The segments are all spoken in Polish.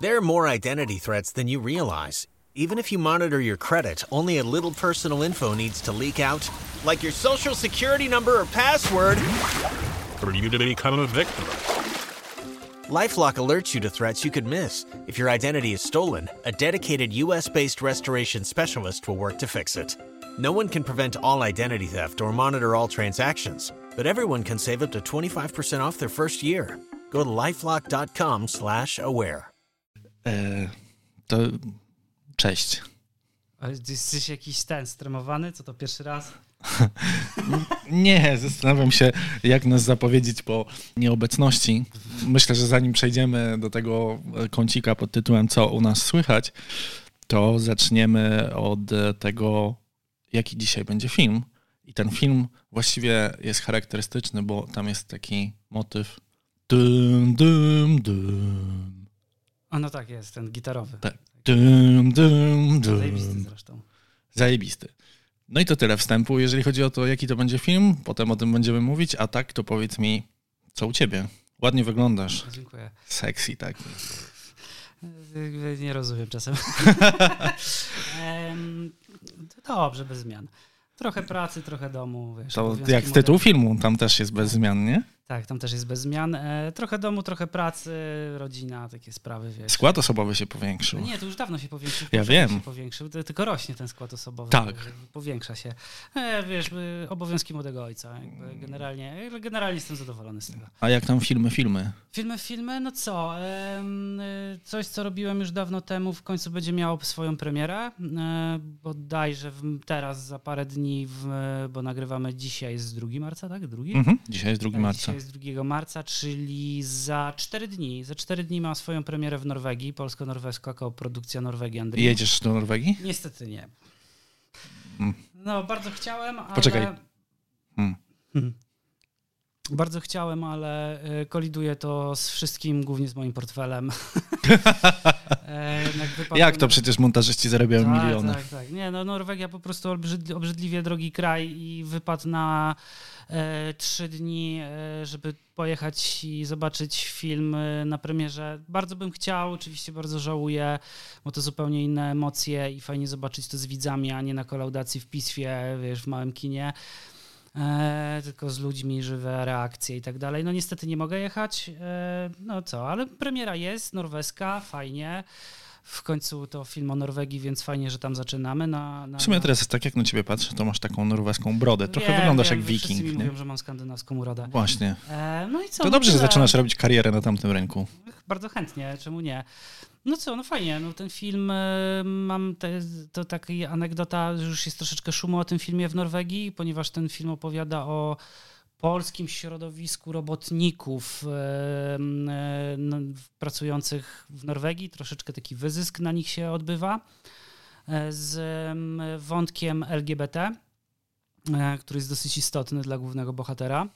There are more identity threats than you realize. Even if you monitor your credit, only a little personal info needs to leak out, like your social security number or password. For you to become a victim. Lifelock alerts you to threats you could miss. If your identity is stolen, a dedicated US based restoration specialist will work to fix it. No one can prevent all identity theft or monitor all transactions, but everyone can save up to 25% off their first year. Go to lifelock.com/aware. E, to cześć. Ale jesteś jakiś ten, stremowany? Co to pierwszy raz? Nie, zastanawiam się, jak nas zapowiedzieć po nieobecności. Myślę, że zanim przejdziemy do tego kącika pod tytułem Co u nas słychać, to zaczniemy od tego, jaki dzisiaj będzie film. I ten film właściwie jest charakterystyczny, bo tam jest taki motyw. A no tak, jest, ten gitarowy. Tak. Dum, dum, dum. Zajebisty zresztą. Zajebisty. No i to tyle wstępu, jeżeli chodzi o to, jaki to będzie film. Potem o tym będziemy mówić, a tak to powiedz mi, co u ciebie? Ładnie wyglądasz. Dziękuję. Sexy taki. Nie rozumiem czasem. Dobrze, bez zmian. Trochę pracy, trochę domu. Wiesz, To jak tytuł mogę- filmu, tam też jest bez zmian, nie? Tak, tam też jest bez zmian. E, trochę domu, trochę pracy, rodzina, takie sprawy, wiesz. Skład osobowy się No powiększył. nie, to już dawno się powiększył. Ja wiem. Powiększył, tylko rośnie ten skład osobowy. Tak. Powiększa się. E, wiesz, y, obowiązki młodego ojca. Jakby generalnie, generalnie jestem zadowolony z tego. A jak tam filmy, filmy? Filmy, filmy, no co? y, coś, co robiłem już dawno temu, w końcu będzie miało swoją premierę. E, bodajże w, teraz, za parę dni, w, bo nagrywamy dzisiaj z 2 marca, tak? Drugi? Mhm. Dzisiaj jest 2 Tak, marca. Jest 2 marca, czyli za 4 dni. Za 4 dni ma swoją premierę w Norwegii. Polsko-norweska koprodukcja Norwegii Andrii. Jedziesz do Norwegii? Niestety nie. Mm. No, bardzo chciałem, ale... Poczekaj. Hmm. Hmm. Bardzo chciałem, ale y, koliduje to z wszystkim, głównie z moim portfelem. E, wypadł Jak to przecież montażyści zarabiają tak, miliony? Tak, tak. Nie, no Norwegia po prostu obrzyd, obrzydliwie drogi kraj i wypadł na e, trzy dni, e, żeby pojechać i zobaczyć film e, na premierze. Bardzo bym chciał, oczywiście bardzo żałuję, bo to zupełnie inne emocje i fajnie zobaczyć to z widzami, a nie na kolaudacji w piswie, wiesz, w małym kinie. E, tylko z ludźmi, żywe reakcje i tak dalej. No niestety nie mogę jechać. E, no co, ale premiera jest, norweska, fajnie. W końcu to film o Norwegii, więc fajnie, że tam zaczynamy. Na, na, W sumie teraz tak jak na ciebie patrzę, to masz taką norweską brodę. Trochę Wiem, wyglądasz wiem, jak wiking, nie? mówią, że mam skandynawską urodę. Właśnie. E, no i co? To no dobrze, że zaczynasz robić karierę na tamtym rynku. Bardzo chętnie, czemu nie? No co, no fajnie, no ten film, e, mam te, to taka anegdota, już jest troszeczkę szumu o tym filmie w Norwegii, ponieważ ten film opowiada o polskim środowisku robotników e, e, no, pracujących w Norwegii. Troszeczkę taki wyzysk na nich się odbywa z wątkiem LGBT, który jest dosyć istotny dla głównego bohatera.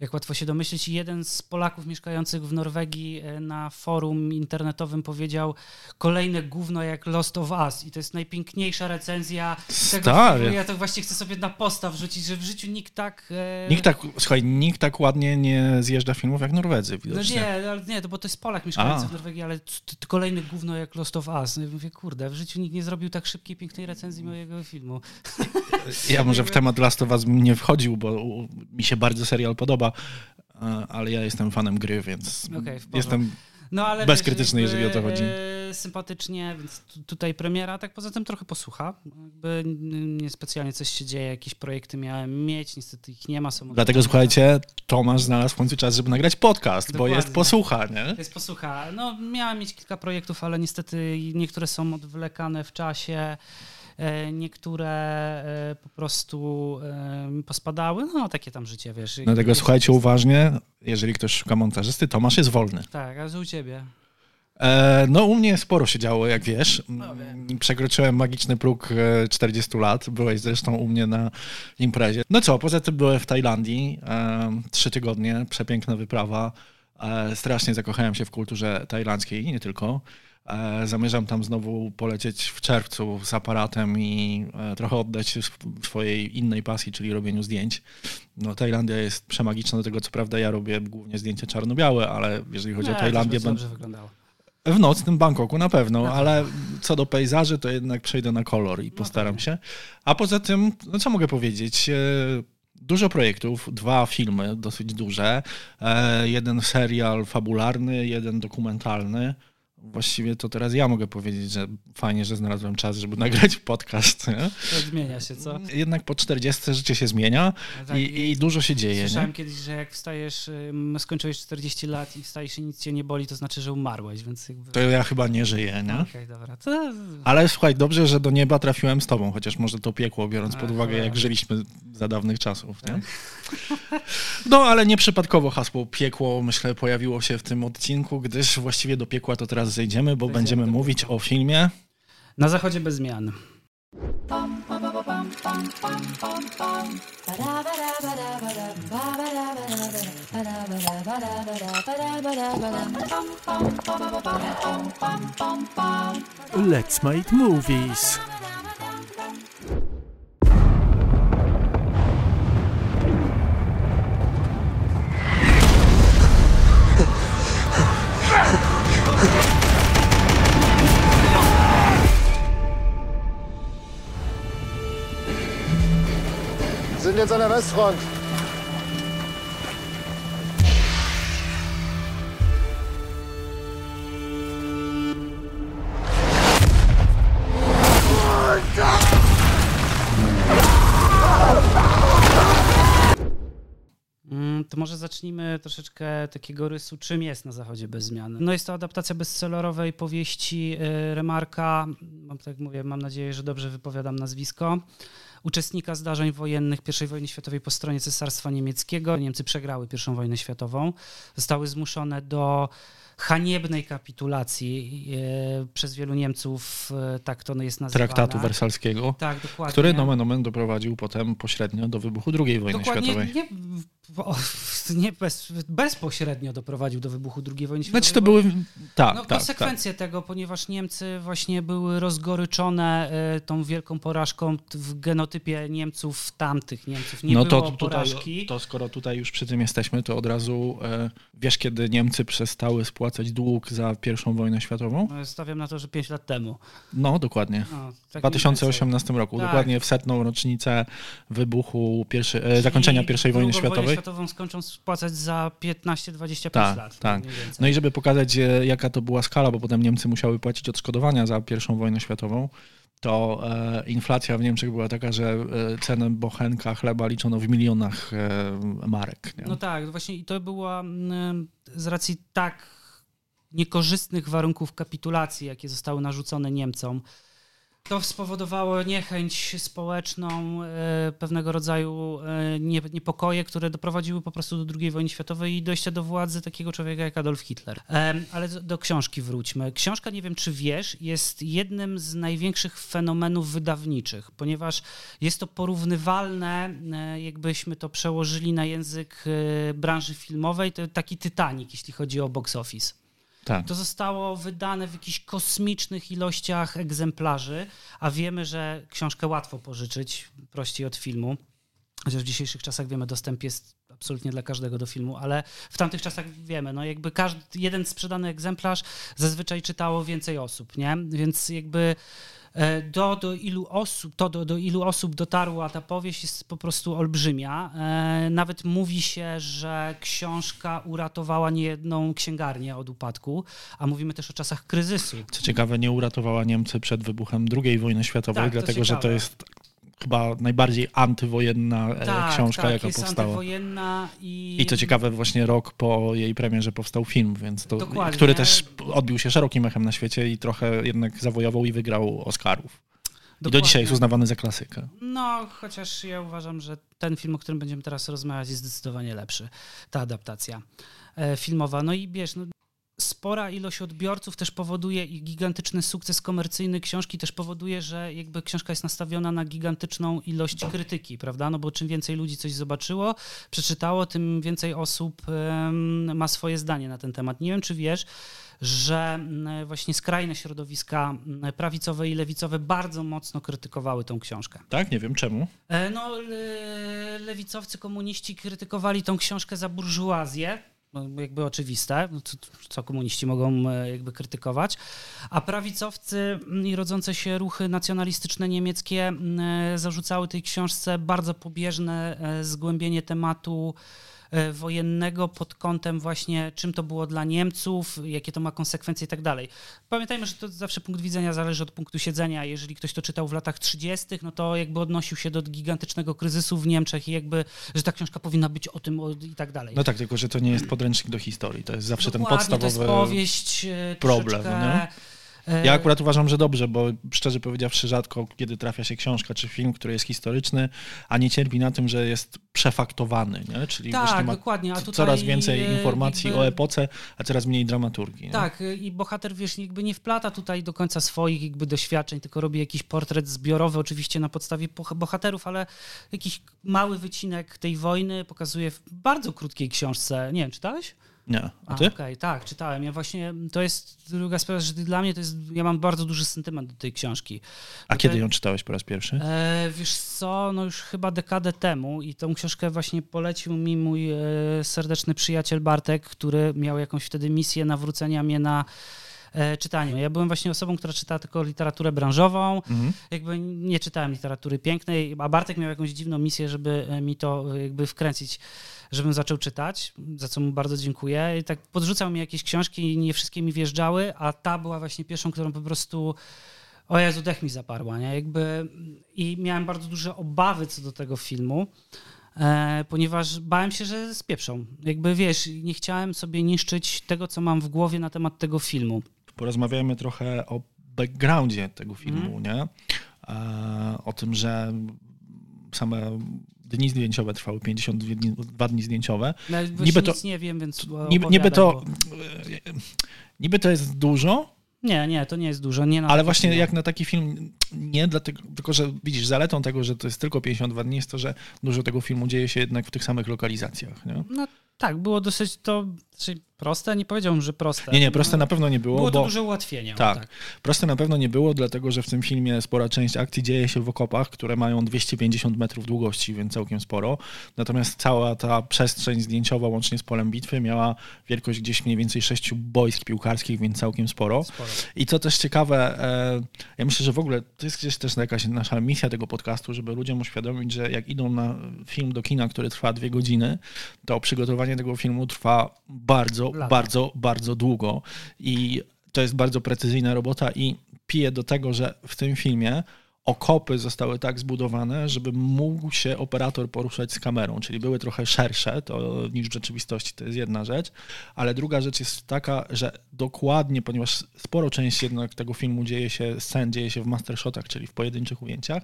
Jak łatwo się domyślić, jeden z Polaków mieszkających w Norwegii e, na forum internetowym powiedział kolejne gówno jak Lost of Us i to jest najpiękniejsza recenzja tego Stary. filmu. Ja to właśnie chcę sobie na posta wrzucić, że w życiu nikt tak... e, Nikt tak, słuchaj, nikt tak ładnie nie zjeżdża filmów jak Norwedzy, No widocznie. nie, ale nie, to bo to jest Polak mieszkający A. w Norwegii, ale kolejny gówno jak Lost of Us. No i mówię, kurde, w życiu nikt nie zrobił tak szybkiej, pięknej recenzji mojego filmu. Ja może w temat Last of Us nie wchodził, bo mi się bardzo serial podoba, e, ale ja jestem fanem gry, więc porządku. jestem No ale Bezkrytyczny, wiesz, jeżeli o to chodzi. e, Sympatycznie, więc tu, tutaj premiera, tak poza tym trochę posłucha. Jakby niespecjalnie coś się dzieje, jakieś projekty miałem mieć, niestety ich nie ma. Są Dlatego słuchajcie, Tomasz znalazł w końcu czas, żeby nagrać podcast, bo jest posłucha, nie? Jest posłucha. No, miałem mieć kilka projektów, ale niestety niektóre są odwlekane w czasie, niektóre e, po prostu e, pospadały. No, takie tam życie, wiesz. Dlatego Jest- słuchajcie uważnie, jeżeli ktoś szuka montażysty, Tomasz jest wolny. Tak, a u ciebie? E, no u mnie sporo się działo, jak wiesz. No, Mm, Przekroczyłem magiczny próg e, 40 lat. Byłeś zresztą u mnie na imprezie. No co, poza tym byłem w Tajlandii. E, trzy tygodnie, przepiękna wyprawa. E, strasznie zakochałem się w kulturze tajlandzkiej i nie tylko. E, zamierzam tam znowu polecieć w czerwcu z aparatem i e, trochę oddać się sw- swojej innej pasji, czyli robieniu zdjęć. No, Tajlandia jest przemagiczna do tego, co prawda ja robię głównie zdjęcia czarno-białe, ale jeżeli chodzi o to Tajlandię, ben- dobrze wyglądało. W nocnym Bangkoku na pewno, ale co do pejzaży, to jednak przejdę na kolor i postaram się. A poza tym, no co mogę powiedzieć? E, Dużo projektów, dwa filmy dosyć duże, jeden serial fabularny, jeden dokumentalny. Właściwie to teraz ja mogę powiedzieć, że fajnie, że znalazłem czas, żeby nagrać podcast. Nie? To zmienia się, co? Jednak po 40 życie się zmienia No tak, i, i dużo się dzieje. Słyszałem Nie? kiedyś, że jak wstajesz, skończyłeś 40 lat i wstajesz i nic cię nie boli, to znaczy, że umarłeś, więc jakby... To ja chyba nie żyję, nie? Okej, dobra. To... Ale słuchaj, dobrze, że do nieba trafiłem z tobą, chociaż może to piekło, biorąc pod uwagę, jak żyliśmy za dawnych czasów. Nie? Tak. No, ale nieprzypadkowo hasło piekło, myślę, pojawiło się w tym odcinku, gdyż właściwie do piekła to teraz zejdziemy, bo będziemy mówić o filmie. Na zachodzie bez zmian. Let's make movies. Sind jetzt an der Westfront. To może zacznijmy troszeczkę takiego rysu, czym jest na zachodzie bez zmian. No jest to adaptacja bestsellerowej powieści y, Remarka, mam, tak mówię, mam nadzieję, że dobrze wypowiadam nazwisko, uczestnika zdarzeń wojennych I wojny światowej po stronie Cesarstwa Niemieckiego. Niemcy przegrały I wojnę światową, zostały zmuszone do haniebnej kapitulacji y, przez wielu Niemców, y, tak to jest nazywane. Traktatu wersalskiego, Tak, dokładnie. który nomen omen doprowadził potem pośrednio do wybuchu II wojny Dokładnie światowej. nie, nie bez, bezpośrednio doprowadził do wybuchu II wojny światowej. Znaczy to były... Tak, no, tak, tak. konsekwencje tego, ponieważ Niemcy właśnie były rozgoryczone e, tą wielką porażką w genotypie Niemców tamtych Niemców. Nie no było to tutaj, porażki. to skoro tutaj już przy tym jesteśmy, to od razu e, wiesz, kiedy Niemcy przestały spłacać dług za pierwszą wojnę światową? No, Stawiam na to, że 5 lat temu. No, dokładnie. No, W tak 2018 roku, Tak. dokładnie w setną rocznicę wybuchu pierwszy, e, zakończenia I wojny światowej. wojnę światową skończą spłacać za 15-25 Tak, lat. tak. No i żeby pokazać, e, jaka to była skala, bo potem Niemcy musiały płacić odszkodowania za pierwszą wojnę światową, to e, inflacja w Niemczech była taka, że cenę bochenka chleba liczono w milionach marek. Nie? No tak, właśnie i to była z racji tak niekorzystnych warunków kapitulacji, jakie zostały narzucone Niemcom. To spowodowało niechęć społeczną, e, pewnego rodzaju e, nie- niepokoje, które doprowadziły po prostu do II wojny światowej i dojścia do władzy takiego człowieka jak Adolf Hitler. Em, Ale do- książki wróćmy. Książka, nie wiem czy wiesz, jest jednym z największych fenomenów wydawniczych, ponieważ jest to porównywalne, e, jakbyśmy to przełożyli na język e, branży filmowej, to taki Titanic, jeśli chodzi o box office. Tak. To zostało wydane w jakichś kosmicznych ilościach egzemplarzy, a wiemy, że książkę łatwo pożyczyć, prościej od filmu. Chociaż w dzisiejszych czasach wiemy, dostęp jest absolutnie dla każdego do filmu, ale w tamtych czasach wiemy, no jakby każdy, jeden sprzedany egzemplarz zazwyczaj czytało więcej osób, nie? Więc jakby do, do ilu osób, to do, do ilu osób dotarła ta powieść jest po prostu olbrzymia. E, Nawet mówi się, że książka uratowała niejedną księgarnię od upadku, a mówimy też o czasach kryzysu. Co ciekawe, nie uratowała Niemcy przed wybuchem II wojny światowej, Tak, dlatego że to jest chyba najbardziej antywojenna e, Tak, książka, tak, jaka jest powstała. antywojenna i... I co ciekawe, właśnie rok po jej premierze powstał film, więc to, Dokładnie. który też odbił się szerokim echem na świecie i trochę jednak zawojował i wygrał Oscarów. I do Dokładnie. dzisiaj jest uznawany za klasykę. No, chociaż ja uważam, że ten film, o którym będziemy teraz rozmawiać, jest zdecydowanie lepszy. Ta adaptacja e, filmowa. No i wiesz, no, spora ilość odbiorców też powoduje i gigantyczny sukces komercyjny książki też powoduje, że jakby książka jest nastawiona na gigantyczną ilość krytyki, prawda? No bo czym więcej ludzi coś zobaczyło, przeczytało, tym więcej osób ma swoje zdanie na ten temat. Nie wiem, czy wiesz, że mm, właśnie skrajne środowiska mm, prawicowe i lewicowe bardzo mocno krytykowały tą książkę. Tak? Nie wiem czemu. E, No, le, lewicowcy komuniści krytykowali tą książkę za burżuazję, jakby oczywiste, no, co, komuniści mogą e, jakby krytykować, a prawicowcy mm, i rodzące się ruchy nacjonalistyczne niemieckie mm, e, zarzucały tej książce bardzo pobieżne e, zgłębienie tematu wojennego pod kątem właśnie czym to było dla Niemców, jakie to ma konsekwencje i tak dalej. Pamiętajmy, że to zawsze punkt widzenia zależy od punktu siedzenia. Jeżeli ktoś to czytał w latach 30., no to jakby odnosił się do gigantycznego kryzysu w Niemczech i jakby, że ta książka powinna być o tym i tak dalej. No tak, tylko że to nie jest podręcznik do historii. To jest zawsze Dokładnie, ten To jest podstawowy powieść e, problem, nie? E, Ja akurat uważam, że dobrze, bo szczerze powiedziawszy, rzadko kiedy trafia się książka czy film, który jest historyczny, a nie cierpi na tym, że jest przefaktowany, nie? czyli Tak, właśnie ma dokładnie, a coraz więcej e, informacji jakby- o epoce, a coraz mniej dramaturgii. Tak, i bohater, wiesz, jakby nie wplata tutaj do końca swoich jakby doświadczeń, tylko robi jakiś portret zbiorowy, oczywiście na podstawie bohaterów, ale jakiś mały wycinek tej wojny pokazuje w bardzo krótkiej książce. Nie wiem, czytałeś? Nie. A ty? Okej, tak, czytałem. Ja właśnie, to jest druga sprawa, że dla mnie to jest, ja mam bardzo duży sentyment do tej książki. A kiedy ją czytałeś po raz pierwszy? E, wiesz co, no już chyba dekadę temu i tą książkę właśnie polecił mi mój e, serdeczny przyjaciel Bartek, który miał jakąś wtedy misję nawrócenia mnie na e, czytanie. Ja byłem właśnie osobą, która czytała tylko literaturę branżową, Mhm. jakby nie czytałem literatury pięknej, a Bartek miał jakąś dziwną misję, żeby e, mi to e, jakby wkręcić, żebym zaczął czytać, za co mu bardzo dziękuję. I tak podrzucał mi jakieś książki i nie wszystkie mi wjeżdżały, a ta była właśnie pierwszą, którą po prostu o Jezu, dech mi zaparła, nie? Jakby i miałem bardzo duże obawy co do tego filmu, e, ponieważ bałem się, że spieprzą. Jakby wiesz, nie chciałem sobie niszczyć tego, co mam w głowie na temat tego filmu. Porozmawiajmy trochę o backgroundzie tego filmu, Mhm. nie? E, o tym, że same dni zdjęciowe trwały 52 dni, zdjęciowe. No, Niby to- nic nie wiem, więc Niby, niby to bo- niby to jest dużo, Nie, nie, to nie jest dużo. Nie ale właśnie jak na taki film nie, dlatego, tylko że widzisz, zaletą tego, że to jest tylko 52 dni jest to, że dużo tego filmu dzieje się jednak w tych samych lokalizacjach. Nie, No tak, było dosyć to znaczy proste, nie powiedziałbym, że proste. nie, nie proste na pewno nie było, Było to bo duże ułatwienie. o Tak. Proste na pewno nie było, dlatego że w tym filmie spora część akcji dzieje się w okopach, które mają 250 metrów długości, więc całkiem sporo. Natomiast cała ta przestrzeń zdjęciowa łącznie z polem bitwy miała wielkość gdzieś mniej więcej sześciu boisk piłkarskich, więc całkiem sporo. Sporo. I co też ciekawe, e, ja myślę, że w ogóle to jest gdzieś też jakaś nasza misja tego podcastu, żeby ludziom uświadomić, że jak idą na film do kina, który trwa dwie godziny, to przygotowanie tego filmu trwa bardzo, Lata. bardzo, bardzo długo. I to jest bardzo precyzyjna robota i pije do tego, że w tym filmie okopy zostały tak zbudowane, żeby mógł się operator poruszać z kamerą, czyli były trochę szersze to, niż w rzeczywistości, to jest jedna rzecz, ale druga rzecz jest taka, że dokładnie, ponieważ sporo część jednak tego filmu dzieje się, scen dzieje się w mastershotach, czyli w pojedynczych ujęciach,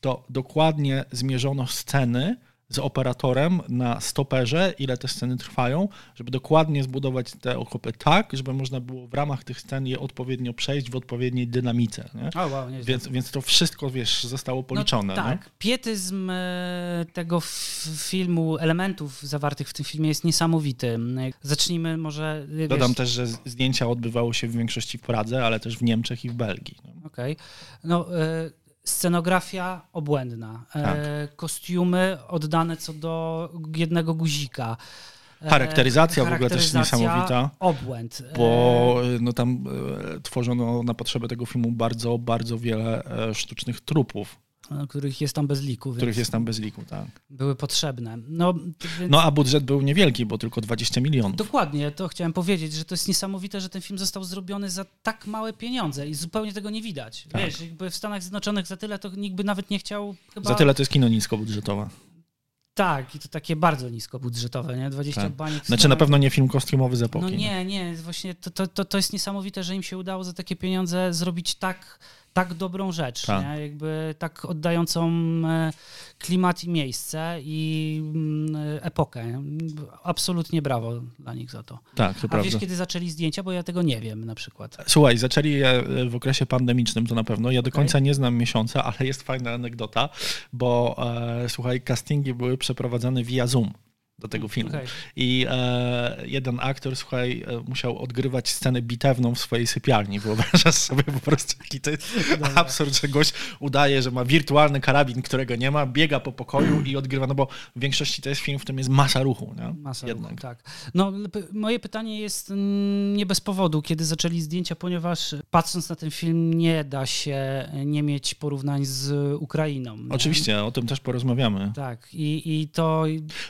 to dokładnie zmierzono sceny z operatorem na stoperze, ile te sceny trwają, żeby dokładnie zbudować te okopy tak, żeby można było w ramach tych scen je odpowiednio przejść w odpowiedniej dynamice. Nie? O, wow, nieźle. Więc, więc to wszystko, wiesz, zostało policzone. No, nie? tak. Pietyzm e, tego filmu, elementów zawartych w tym filmie jest niesamowity. Zacznijmy może. e, Dodam wiesz, też, że zdjęcia odbywały się w większości w Pradze, ale też w Niemczech i w Belgii. nie? Okej. No, e, scenografia obłędna. E, Tak. Kostiumy oddane co do jednego guzika. E, Charakteryzacja w ogóle też charakteryzacja niesamowita. Obłęd. E, Bo no, tam e, tworzono na potrzeby tego filmu bardzo, bardzo wiele e, sztucznych trupów, e, których jest tam bez liku, których jest tam bez liku. Tak. były potrzebne. No, więc... No a budżet był niewielki, bo tylko 20 milionów. Dokładnie, to chciałem powiedzieć, że to jest niesamowite, że ten film został zrobiony za tak małe pieniądze i zupełnie tego nie widać. Tak. Wiesz, jakby w Stanach Zjednoczonych za tyle to nikt by nawet nie chciał chyba... Za tyle to jest kino niskobudżetowe. Tak, i to takie bardzo niskobudżetowe, nie? 20 Tak. baniek. Znaczy na pewno nie film kostiumowy z epoki. No nie, nie, właśnie to, to, to, to jest niesamowite, że im się udało za takie pieniądze zrobić tak, tak dobrą rzecz, Tak. nie? Jakby tak oddającą e, klimat i miejsce i mm, e, epokę. Absolutnie brawo dla nich za to. Tak, to A prawda. wiesz, kiedy zaczęli zdjęcia? Bo ja tego nie wiem na przykład. Słuchaj, zaczęli je w okresie pandemicznym, to na pewno. Ja do końca nie znam miesiąca, ale jest fajna anegdota, bo e, słuchaj, castingi były przeprowadzane via Zoom. Do tego filmu. Okej. I e, jeden aktor, słuchaj, e, musiał odgrywać scenę bitewną w swojej sypialni. Wyobrażasz sobie po prostu, jaki to jest absurd, że gość udaje, że ma wirtualny karabin, którego nie ma, biega po pokoju i odgrywa, no bo w większości to jest film, w którym jest masa ruchu, nie? Masa Jednak. ruchu, tak. No, moje pytanie jest nie bez powodu, kiedy zaczęli zdjęcia, ponieważ patrząc na ten film nie da się nie mieć porównań z Ukrainą. nie? Oczywiście, o tym też porozmawiamy. Tak, i, i to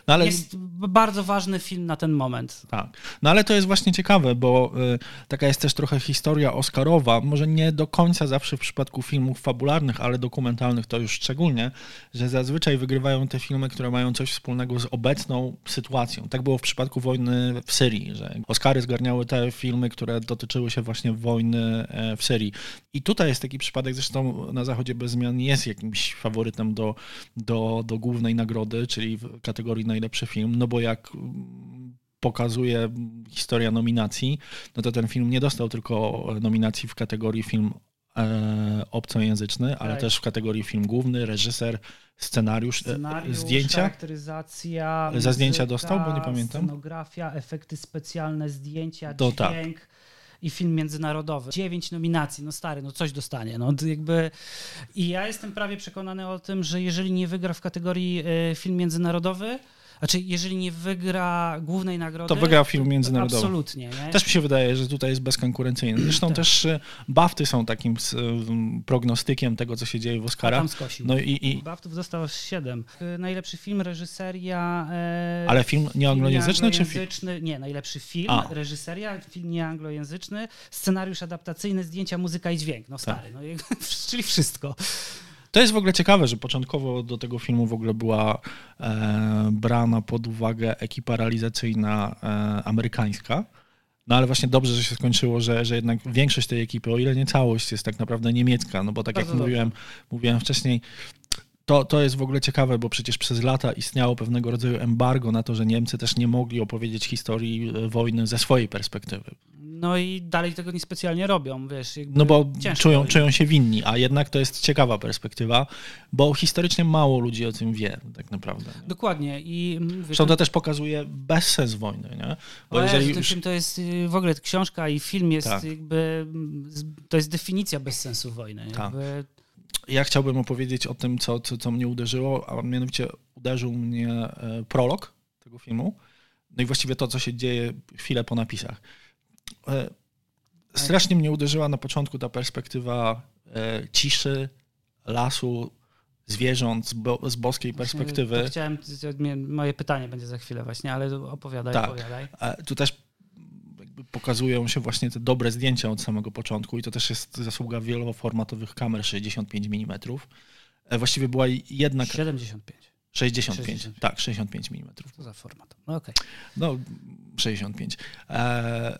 No ale jest bardzo ważny film na ten moment. Tak. No ale to jest właśnie ciekawe, bo y, taka jest też trochę historia Oscarowa, może nie do końca zawsze w przypadku filmów fabularnych, ale dokumentalnych to już szczególnie, że zazwyczaj wygrywają te filmy, które mają coś wspólnego z obecną sytuacją. Tak było w przypadku wojny w Syrii, że Oscary zgarniały te filmy, które dotyczyły się właśnie wojny e, w Syrii. I tutaj jest taki przypadek, zresztą na Zachodzie bez zmian jest jakimś faworytem do, do, do głównej nagrody, czyli w kategorii najlepszy film, no bo jak mm, pokazuje historia nominacji, no to ten film nie dostał tylko nominacji w kategorii film e, obcojęzyczny, ale Tak. też w kategorii film główny, reżyser, scenariusz, e, Scenariusz, zdjęcia. charakteryzacja, Za zdjęcia muzyka, dostał, bo nie pamiętam. Scenografia, efekty specjalne, zdjęcia, To tak. dźwięk. I film międzynarodowy. Dziewięć nominacji, no stary, no coś dostanie. No jakby... I ja jestem prawie przekonany o tym, że jeżeli nie wygra w kategorii e, film międzynarodowy, znaczy jeżeli nie wygra głównej nagrody, To wygra film międzynarodowy. Absolutnie. Nie? Też mi się wydaje, że tutaj jest bezkonkurencyjny. Zresztą Tak. też e, BAFTY są takim prognostykiem tego, co się dzieje w Oscarach. tam skosił. No i, i, Baftów dostał aż 7. Najlepszy film, reżyseria. E, ale film nieanglojęzyczny czy film? nieanglojęzyczny- Nie, najlepszy film, A. reżyseria, film nieanglojęzyczny, scenariusz adaptacyjny, zdjęcia, muzyka i dźwięk. No Tak. stary, no, jakby- czyli wszystko. To jest w ogóle ciekawe, że początkowo do tego filmu w ogóle była e, brana pod uwagę ekipa realizacyjna e, amerykańska. No ale właśnie dobrze, że się skończyło, że, że jednak większość tej ekipy, o ile nie całość, jest tak naprawdę niemiecka. No bo tak Bardzo jak mówiłem, mówiłem wcześniej, to, to jest w ogóle ciekawe, bo przecież przez lata istniało pewnego rodzaju embargo na to, że Niemcy też nie mogli opowiedzieć historii e, wojny ze swojej perspektywy. No i dalej tego niespecjalnie robią, wiesz. Jakby No bo czują, czują się winni, a jednak to jest ciekawa perspektywa, bo historycznie mało ludzi o tym wie tak naprawdę. Nie? Dokładnie. I mm, wiesz, Zresztą to też pokazuje bezsens wojny, nie? Bo O jeżeli już, to jest y, w ogóle książka i film jest Tak. jakby mm, to jest definicja bezsensu wojny. Tak. Jakby, ja chciałbym opowiedzieć o tym, co, co, co mnie uderzyło, a mianowicie uderzył mnie e, prolog tego filmu, no i właściwie to, co się dzieje chwilę po napisach. E, Strasznie mnie uderzyła na początku ta perspektywa e, ciszy, lasu, zwierząt z, bo, z boskiej perspektywy. To chciałem, moje pytanie będzie za chwilę właśnie, ale opowiadaj, Tak. opowiadaj. Tu też pokazują się właśnie te dobre zdjęcia od samego początku i to też jest zasługa wieloformatowych kamer 65 mm. E, Właściwie była jedna... ka- 75. 65, 65. tak, 65 mm. Co za format. No okej. No, 65. E,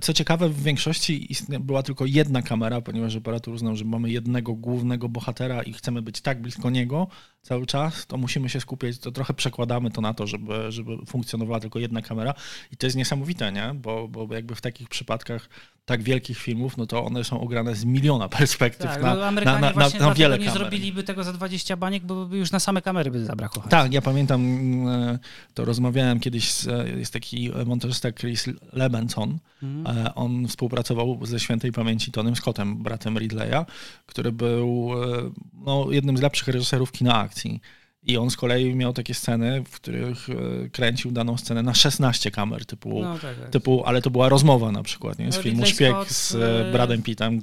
Co ciekawe, w większości była tylko jedna kamera, ponieważ operator uznał, że mamy jednego głównego bohatera i chcemy być tak blisko niego cały czas, to musimy się skupiać, to trochę przekładamy to na to, żeby, żeby funkcjonowała tylko jedna kamera. I to jest niesamowite, nie? Bo, bo jakby w takich przypadkach tak wielkich filmów, no to one są ograne z miliona perspektyw Tak, na, no, na, Amerykanie na, na, właśnie na dlatego wiele nie kamer. zrobiliby tego za 20 baniek, bo by już na same kamery by zabrakło. Tak, ja pamiętam, mm, to rozmawiałem kiedyś, z, jest taki montażysta Chris Lebenson, Mhm. E, on współpracował ze świętej pamięci Tonym Scottem, bratem Ridleya, który był e, no, jednym z lepszych reżyserów kina akcji. I on z kolei miał takie sceny, w których e, kręcił daną scenę na 16 kamer, typu, No, tak, tak. typu ale to była rozmowa na przykład, nie? z No, filmu Szpieg Scott, z e, e, Bradem Pittem.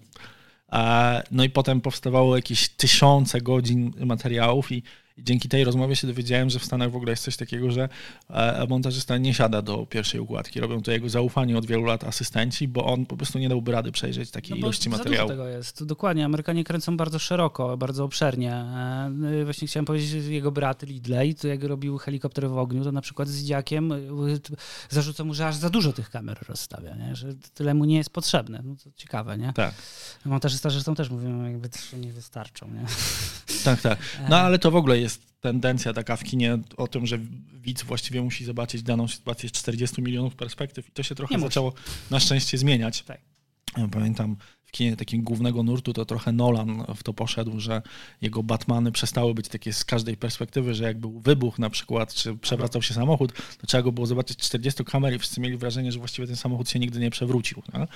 No i potem powstawało jakieś tysiące godzin materiałów i i dzięki tej rozmowie się dowiedziałem, że w Stanach w ogóle jest coś takiego, że e, montażysta nie siada do pierwszej układki. Robią to jego zaufani od wielu lat asystenci, bo on po prostu nie dałby rady przejrzeć takiej No ilości materiału. tego jest. Dokładnie. Amerykanie kręcą bardzo szeroko, bardzo obszernie. E, Właśnie chciałem powiedzieć, że jego brat Lidley, to jak robił helikopter w ogniu, to na przykład z dziakiem e, zarzucał mu, że aż za dużo tych kamer rozstawia, nie? że tyle mu nie jest potrzebne. No to ciekawe, nie? Tak, Montażysta zresztą też mówią, jakby trzy nie wystarczą, nie? tak, tak. No ale to w ogóle jest tendencja taka w kinie o tym, że widz właściwie musi zobaczyć daną sytuację z 40 milionów perspektyw i to się trochę Nie musi. zaczęło na szczęście zmieniać. Tak. Ja pamiętam kinie takiego głównego nurtu, to trochę Nolan w to poszedł, że jego Batmany przestały być takie z każdej perspektywy, że jak był wybuch na przykład, czy przewracał się samochód, to trzeba go było zobaczyć 40 kamer i wszyscy mieli wrażenie, że właściwie ten samochód się nigdy nie przewrócił. Nie?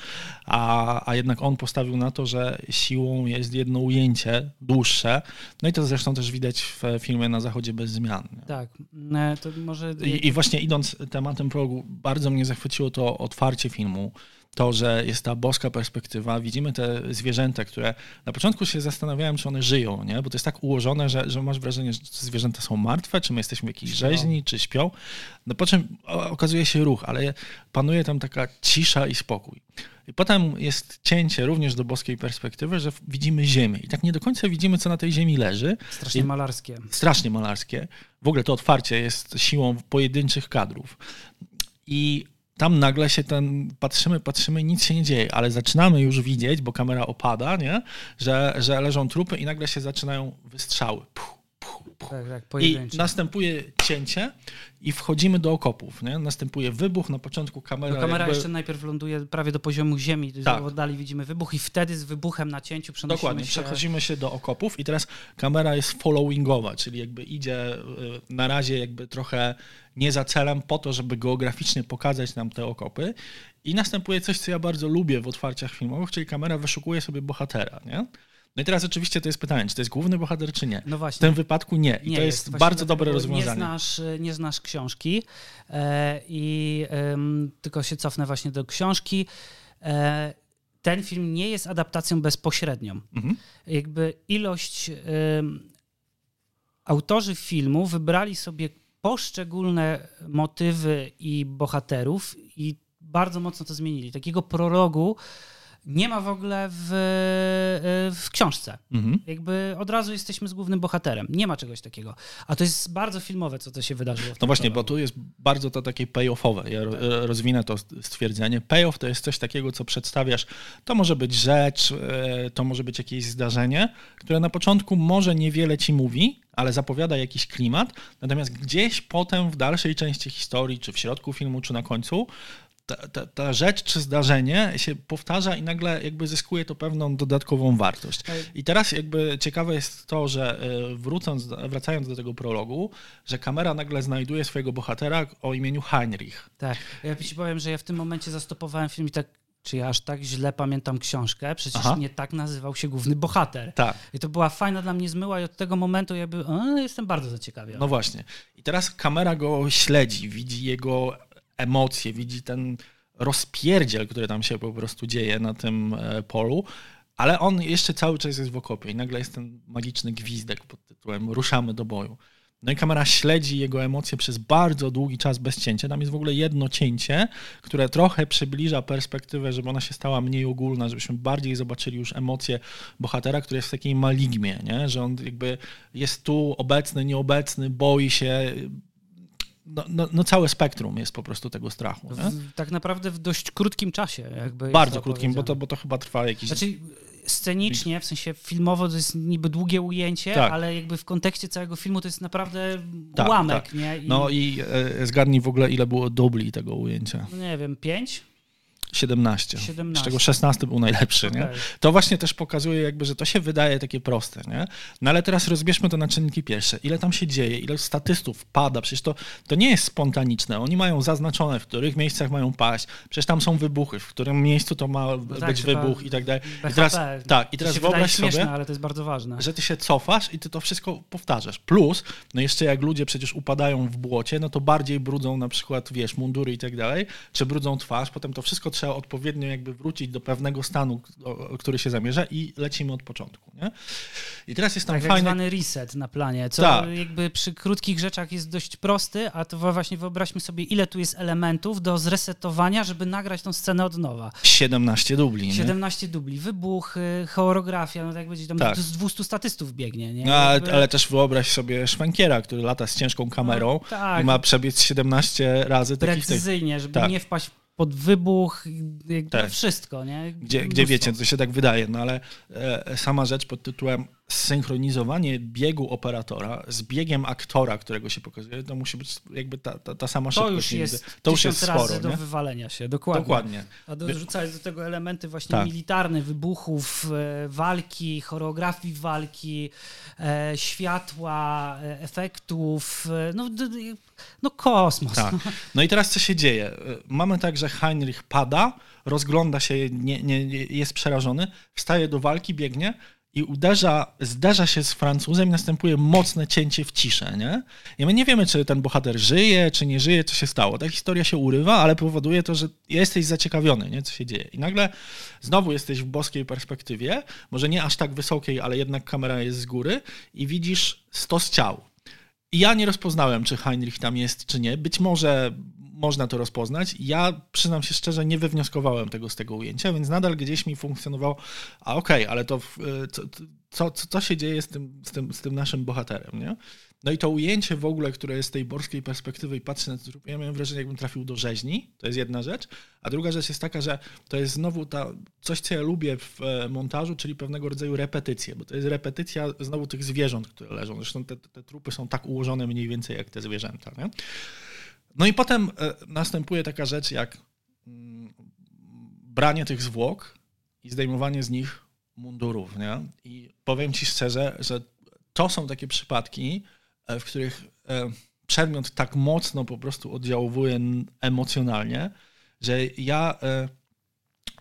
A, a jednak on postawił na to, że siłą jest jedno ujęcie dłuższe, no i to zresztą też widać w filmie Na Zachodzie bez zmian. Nie? Tak, e, to może... I, I właśnie idąc tematem progu, bardzo mnie zachwyciło to otwarcie filmu, to, że jest ta boska perspektywa, widzimy te zwierzęta, które na początku się zastanawiałem, czy one żyją, nie? bo to jest tak ułożone, że, że masz wrażenie, że zwierzęta są martwe, czy my jesteśmy śpią. rzeźni, czy śpią. No po czym okazuje się ruch, ale panuje tam taka cisza i spokój. I potem jest cięcie również do boskiej perspektywy, że widzimy Ziemię. I tak nie do końca widzimy, co na tej Ziemi leży. Strasznie malarskie. Strasznie malarskie. W ogóle to otwarcie jest siłą pojedynczych kadrów. I tam nagle się ten, patrzymy, patrzymy, nic się nie dzieje, ale zaczynamy już widzieć, bo kamera opada, nie? Że, że leżą trupy i nagle się zaczynają wystrzały. Puh, Tak, tak, I następuje cięcie i wchodzimy do okopów. Nie? Następuje wybuch, na początku kamera... No kamera jakby... jeszcze najpierw ląduje prawie do poziomu ziemi, tak. oddali widzimy wybuch i wtedy z wybuchem na cięciu przenosimy Dokładnie, się... przechodzimy się do okopów i teraz kamera jest followingowa, czyli jakby idzie y, na razie jakby trochę nie za celem, po to, żeby geograficznie pokazać nam te okopy. I następuje coś, co ja bardzo lubię w otwarciach filmowych, czyli kamera wyszukuje sobie bohatera. Nie? No i teraz oczywiście to jest pytanie, czy to jest główny bohater, czy nie. No właśnie. W tym wypadku nie. I nie to jest, jest bardzo dobre rozwiązanie. Nie znasz, nie znasz książki e, i e, tylko się cofnę właśnie do książki. E, ten film nie jest adaptacją bezpośrednią. Mhm. Jakby ilość autorzy filmu wybrali sobie poszczególne motywy i bohaterów i bardzo mocno to zmienili. Takiego prorogu nie ma w ogóle w, e, w książce. Mhm. Jakby od razu jesteśmy z głównym bohaterem. Nie ma czegoś takiego. A to jest bardzo filmowe, co to się wydarzyło. No właśnie, bo tu jest bardzo to takie payoffowe. Ja tak. rozwinę to stwierdzenie. Payoff to jest coś takiego, co przedstawiasz. To może być rzecz, e, to może być jakieś zdarzenie, które na początku może niewiele ci mówi, ale zapowiada jakiś klimat, natomiast gdzieś potem w dalszej części historii, czy w środku filmu, czy na końcu, ta, ta, ta, rzecz czy zdarzenie się powtarza i nagle jakby zyskuje to pewną dodatkową wartość. I teraz jakby ciekawe jest to, że e, wrócąc, wracając do tego prologu, że kamera nagle znajduje swojego bohatera o imieniu Heinrich. Tak, ja ci powiem, że ja w tym momencie zastopowałem film i tak czy ja aż tak źle pamiętam książkę? Przecież Aha. nie tak nazywał się główny bohater. Tak. I to była fajna dla mnie zmyła i od tego momentu jakby o, jestem bardzo zaciekawiony. No właśnie. I teraz kamera go śledzi, widzi jego emocje, widzi ten rozpierdziel, który tam się po prostu dzieje na tym e, polu, ale on jeszcze cały czas jest w okopie i nagle jest ten magiczny gwizdek pod tytułem Ruszamy do boju. No i kamera śledzi jego emocje przez bardzo długi czas bez cięcia. Tam jest w ogóle jedno cięcie, które trochę przybliża perspektywę, żeby ona się stała mniej ogólna, żebyśmy bardziej zobaczyli już emocje bohatera, który jest w takiej maligmie, nie? że on jakby jest tu obecny, nieobecny, boi się, no, no, no, całe spektrum jest po prostu tego strachu. W, tak naprawdę w dość krótkim czasie. Jakby Bardzo krótkim, bo to, bo to chyba trwa jakiś... Znaczy, scenicznie, w sensie filmowo to jest niby długie ujęcie, tak. ale jakby w kontekście całego filmu to jest naprawdę tak, ułamek. Tak. Nie? I... No i e, zgadnij w ogóle, ile było dubli tego ujęcia. No nie wiem, pięć? 17, 17. z czego 16 był najlepszy. Okay. Nie? To właśnie też pokazuje, jakby, że to się wydaje takie proste. Nie? No ale teraz rozbierzmy to na czynniki pierwsze. Ile tam się dzieje, ile statystów pada, przecież to, to nie jest spontaniczne. Oni mają zaznaczone, w których miejscach mają paść. Przecież tam są wybuchy, w którym miejscu to ma no być tak, wybuch i tak dalej. I teraz, tak, i teraz wyobraź sobie, śmieszne, ale to jest bardzo ważne. że ty się cofasz i ty to wszystko powtarzasz. Plus, no jeszcze jak ludzie przecież upadają w błocie, no to bardziej brudzą na przykład, wiesz, mundury i tak dalej, czy brudzą twarz, potem to wszystko trzeba odpowiedzieć odpowiednio jakby wrócić do pewnego stanu, który się zamierza i lecimy od początku. Nie? I teraz jest tam tak, fajny... zwany reset na planie, co tak. jakby przy krótkich rzeczach jest dość prosty, a to właśnie wyobraźmy sobie, ile tu jest elementów do zresetowania, żeby nagrać tą scenę od nowa. 17 dubli. Nie? 17 dubli, wybuchy, choreografia, no tak będzie tam tak. z 200 statystów biegnie. Nie? No, ale, ale, też wyobraź sobie szwankiera, który lata z ciężką kamerą no, tak. i ma przebiec 17 razy. Precyzyjnie, żeby tak. nie wpaść pod wybuch, tak. wszystko, nie? Gdzie, gdzie wiecie, to się tak wydaje, no ale e, sama rzecz pod tytułem synchronizowanie biegu operatora z biegiem aktora, którego się pokazuje, to musi być jakby ta, ta, ta sama To szybkość. już jest to już jest tysiąc razy sporo, do nie? wywalenia się, dokładnie. Dokładnie. A dorzucając do tego elementy właśnie Tak. militarne, wybuchów, e, walki, choreografii walki, e, światła, e, efektów, no, no kosmos. Tak. No i teraz co się dzieje? Mamy tak, że Heinrich pada, rozgląda się, nie, nie, nie- jest przerażony, wstaje do walki, biegnie i uderza, zderza się z Francuzem i następuje mocne cięcie w ciszę, nie? I my nie wiemy, czy ten bohater żyje, czy nie żyje, co się stało. Ta historia się urywa, ale powoduje to, że jesteś zaciekawiony, nie? Co się dzieje. I nagle znowu jesteś w boskiej perspektywie, może nie aż tak wysokiej, ale jednak kamera jest z góry i widzisz stos ciał. I ja nie rozpoznałem, czy Heinrich tam jest, czy nie. Być może można to rozpoznać. Ja przyznam się szczerze, nie wywnioskowałem tego z tego ujęcia, więc nadal gdzieś mi funkcjonowało, a okej, ale to y, co, co, co, się dzieje z tym, z, tym, z tym naszym bohaterem, nie? No i to ujęcie w ogóle, które jest z tej borskiej perspektywy i patrzę na to, ja miałem wrażenie, jakbym trafił do rzeźni, to jest jedna rzecz, a druga rzecz jest taka, że to jest znowu ta, coś, co ja lubię w e, montażu, czyli pewnego rodzaju repetycje, bo to jest repetycja znowu tych zwierząt, które leżą. Zresztą te, te trupy są tak ułożone mniej więcej jak te zwierzęta. Nie? No i potem e, następuje taka rzecz jak mm, branie tych zwłok i zdejmowanie z nich mundurów. Nie? I powiem ci szczerze, że to są takie przypadki, e, w których e, przedmiot tak mocno po prostu oddziałuje emocjonalnie, że ja,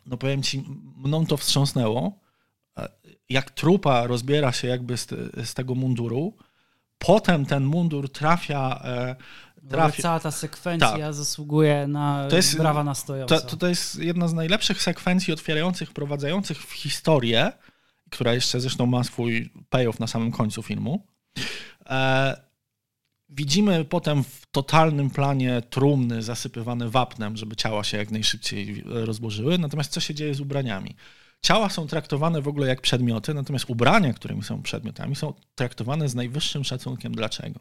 no powiem ci, mną to wstrząsnęło. Jak trupa rozbiera się jakby z, z tego munduru, potem ten mundur trafia, Ale trafia cała ta sekwencja Tak. zasługuje na To jest- brawa to, to, jest jedna z najlepszych sekwencji otwierających, wprowadzających w historię, która jeszcze zresztą ma swój payoff na samym końcu filmu. E, widzimy potem w totalnym planie trumny zasypywane wapnem, żeby ciała się jak najszybciej rozłożyły. Natomiast co się dzieje z ubraniami? Ciała są traktowane w ogóle jak przedmioty, natomiast ubrania, którymi są przedmiotami, są traktowane z najwyższym szacunkiem. Dlaczego?